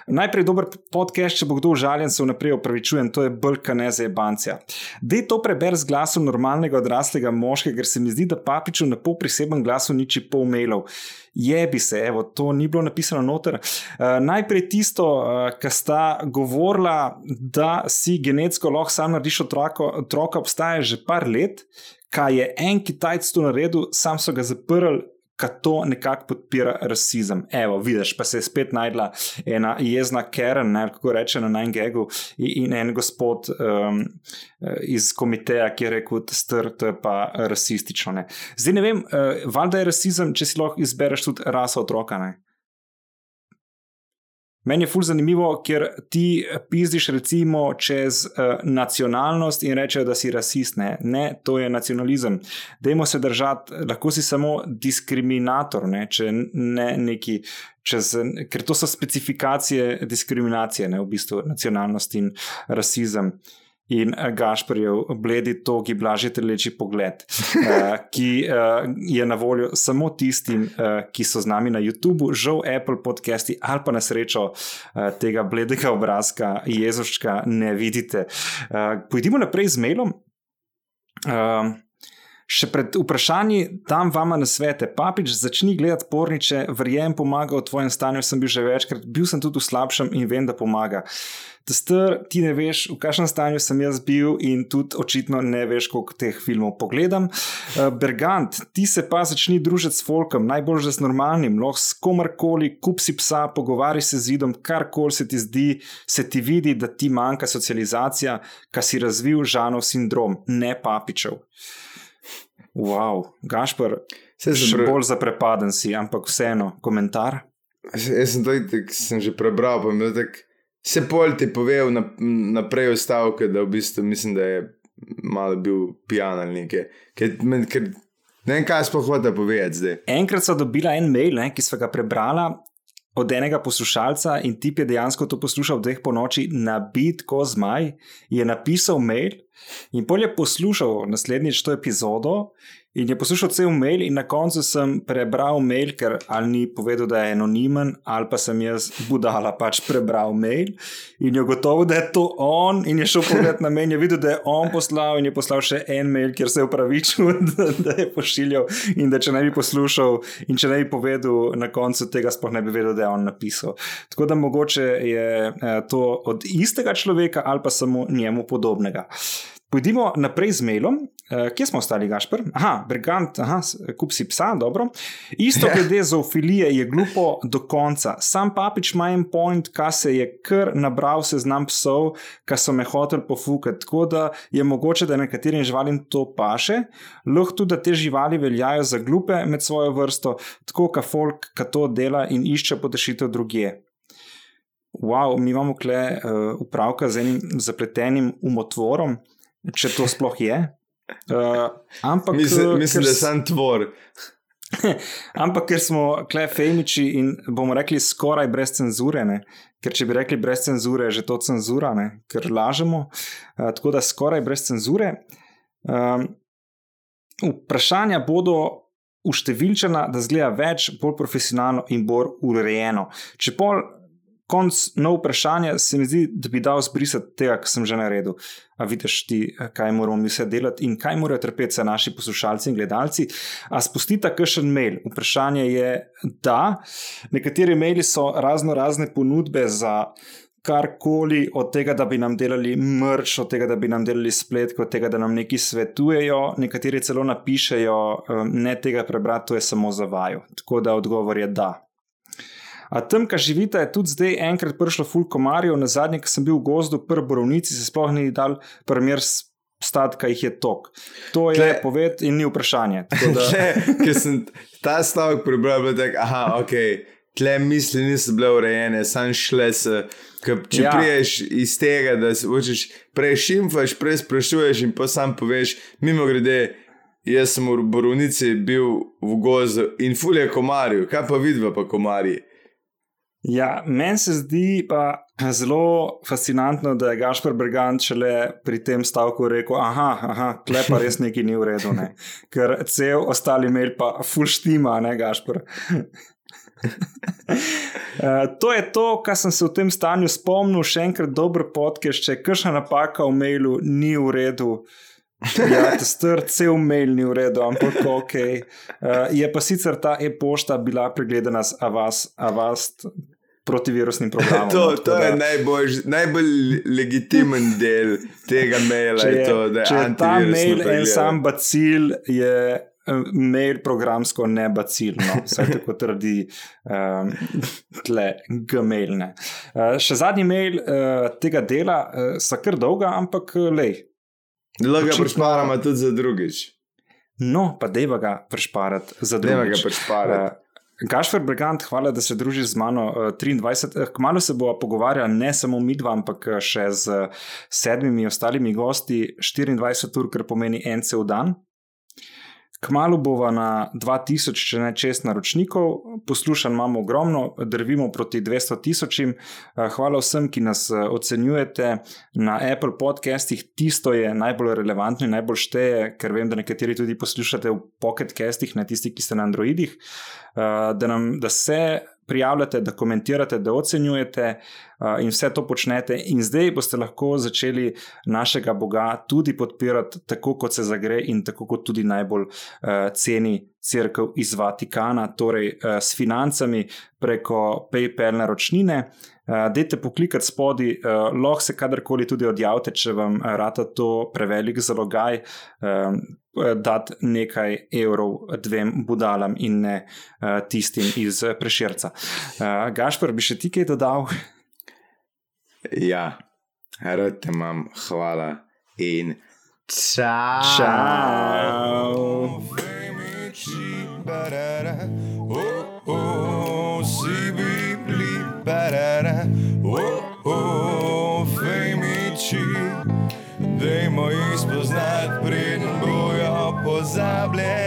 Najprej dober podcast, če bo kdo užaljen, se vnaprej opravičujem, to je brka ne za ebancija. Dej to preber z glasom normalnega odraslega moškega, ker se mi zdi, da papiču na pol priseben glas uniči pol mailov. Jebi se, evo, to ni bilo napisano noter. Uh, najprej tisto, uh, kar sta govorila, da si genetsko lahko sam narediš otroka, otroka obstaja že par par let, kaj je en Kitajc to naredil, sam so ga zaprli. Kaj to nekako podpira rasizem. Evo, vidiš, pa se je spet najdla ena jezna Karen, ne, kako reče na Nine-Gagu, in en gospod um, iz komiteja, ki je rekel, da je pa rasistično. Ne. Zdaj ne vem, uh, valjda je rasizem, če si lahko izbereš tudi rasa otroka. Ne. Meni je fully zanimivo, ker ti pizdiš recimo čez uh, nacionalnost in rečeš, da si rasist. Ne? ne, to je nacionalizem. Dajmo se držati, lahko si samo diskriminator, ne? če ne neki. Čez, ker to so specifikacije diskriminacije, ne v bistvu nacionalnost in rasizem. In eh, Gašporjev bledi togi, blažje teleči pogled, uh, ki uh, je na voljo samo tistim, ki so z nami na YouTubu, žal Apple podcasti ali pa na srečo tega bledega obrazka Jezuščka ne vidite. Pojdimo naprej z mailom. Še pred vprašanji dam vama na svete. Papič, začni gledati porniče, verjem, pomaga v tvojem stanju. Sem bil že večkrat, bil sem tudi v slabšem in vem, da pomaga. Tester, ti ne veš, v kakšnem stanju sem jaz bil, in tudi očitno ne veš, koliko teh filmov pogledam. Uh, Bergant, ti se pa začni družiti s folkom, najbolj že z normalnim, lahko s komarkoli, kup si psa, pogovarjaj se z idom, karkoli se ti zdi, se ti vidi, da ti manjka socializacija, ki si razvil žanov sindrom, ne papičev. Wow, Gašpor, še pre... bolj zaprepaden si, ampak vseeno, komentar. Jaz sem to itek, sem že prebral, pa mi je tako. Se pol ti povedal naprej v stavke, da v bistvu mislim, da je malo bil pijan ali nekaj. Ker, ker, ne vem, kaj sploh hoče povedati zdaj. Enkrat so dobila en mail, ne, ki smo ga prebrala od enega poslušalca in tip je dejansko to poslušal dveh po noči na bitko zmaj, je napisal mail in pol je poslušal naslednjič to epizodo In je poslušal cel mail, in na koncu sem prebral mail, ker ali ni povedal, da je anonimen, ali pa sem jaz budala pač prebral mail. In je gotovo, da je to on, in je šel pogledat na meni, je videl, da je on poslal, in je poslal še en mail, kjer se je upravičil, da, da je pošiljal. In da če ne bi poslušal, in če ne bi povedal na koncu tega, sploh ne bi vedel, da je on napisal. Tako da mogoče je eh, to od istega človeka ali pa samo njemu podobnega. Pojdimo naprej z mailom. Uh, kje smo ostali, Gašpr? Aha, Brigant, aha, kup si psa, dobro. Isto ja. glede zoofilije je glupo do konca. Sam papič ima en point, ka se je kar nabral seznam psov, ki so me hotel pofukati. Tako da je mogoče, da nekaterim živalim to paše, lahko tudi, da te živali veljajo za glupe med svojo vrsto, tako ka folk, ka to dela in išče potešitev drugje. Wow, mi imamo kle uh, upravka z enim zapletenim umotvorom če to sploh je. Uh, ampak, mislim, mislim ker, da sem tvor. ampak ker smo klefejmiči in bomo rekli skoraj brez cenzure, ne? ker če bi rekli brez cenzure, je že to cenzura, ne? ker lažemo. Uh, tako da skoraj brez cenzure. Um, vprašanja bodo uštevilčena, da zgleda več, bolj profesionalno in bolj urejeno. Če pol konc nov vprašanje, se mi zdi, da bi dal zbrisati tega, kar sem že naredil. A vidiš ti, kaj moramo mi vse delati in kaj morajo trpeti naši poslušalci in gledalci. A spustite kakšen mail. Vprašanje je, da nekateri maili so razno razne ponudbe za. Karkoli od tega, da bi nam delali mrč, od tega, da bi nam delali splet, od tega, da nam nekaj svetujejo, nekateri celo napišejo, ne tega prebrati, to je samo za vaju. Tako da odgovor je da. A tam, kjer živite, je tudi zdaj enkrat prišlo ful komarjev, na zadnji, ki sem bil v gozdu, prvi borovnici, se sploh ni dal primer statka, jih je tok. To je Tle, poved in ni vprašanje. Da... Ker sem ta stavek prebral, da je tako, ok. Tle misli niso bile urejene, sam šle se. Če ja. priješ iz tega, da se hočeš prej šimfaš, prej sprašuješ in pa sam poveš, mimo grede, jaz sem v Borovnici bil v gozdu in fulje komarju, kaj pa vidva pa komarji. Ja, meni se zdi pa zelo fascinantno, da je Gašpor Brigant šele pri tem stavku rekel: Aha, aha klepa res neki ni v redu, ne? ker cel ostali imel pa fulštima, ne Gašpor. Uh, to je to, kar sem se v tem stanju spomnil, še enkrat dober podcast, če kršna napaka v mailu ni v redu. Ja, str, cel mail ni v redu, ampak ok. Uh, je pa sicer ta e-pošta bila pregledana z Avast, Avast protivirusnim programom. to no, to da, je najbolj, najbolj legitimen del tega maila. Če je, to, je, če je ta mail en sam bacil, je eh, mail programsko ne bacilno, vse tako trdi um, tle gmail. Uh, še zadnji mail uh, tega dela uh, so kar dolga, ampak lej. Lahko ga prešparamo tudi za drugič. No, pa deva ga prešparati za drugič. Deva ga prešparati. Uh, Gašpor Brigant, hvala, da se družiš z mano. 23. Eh, kmalo se bo pogovarjal ne samo mi dva, ampak eh, še z sedmimi ostalimi gosti, 24 ur, kar pomeni en cel dan. Kmalo bova na 2000, če ne čest naročnikov, poslušan imamo ogromno, drvimo proti 200 tisočim. Eh, hvala vsem, ki nas ocenjujete na Apple podcastih. Tisto je najbolj relevantno in najbolj šteje, ker vem, da nekateri tudi poslušate v pocketcastih, ne tisti, ki ste na Androidih. Uh, da, nam, da se prijavljate, da komentirate, da ocenjujete. In vse to počnete, in zdaj boste lahko začeli našega Boga tudi podpirati, tako kot se zagre in tako kot tudi najbolj uh, ceni crkv iz Vatikana, torej uh, s financami preko PayPal naročnine. Uh, dejte poklikati spodaj, uh, lahko se kadarkoli tudi odjavite, če vam rata to prevelik zalogaj. Uh, dati nekaj evrov dvem budalam in ne uh, tistim iz preširca. Uh, Gašpor, bi še ti kaj dodal? Ja, rad te imam, hvala in čau. Čau. Dajmo jih spoznati, preden bojo pozabljeni.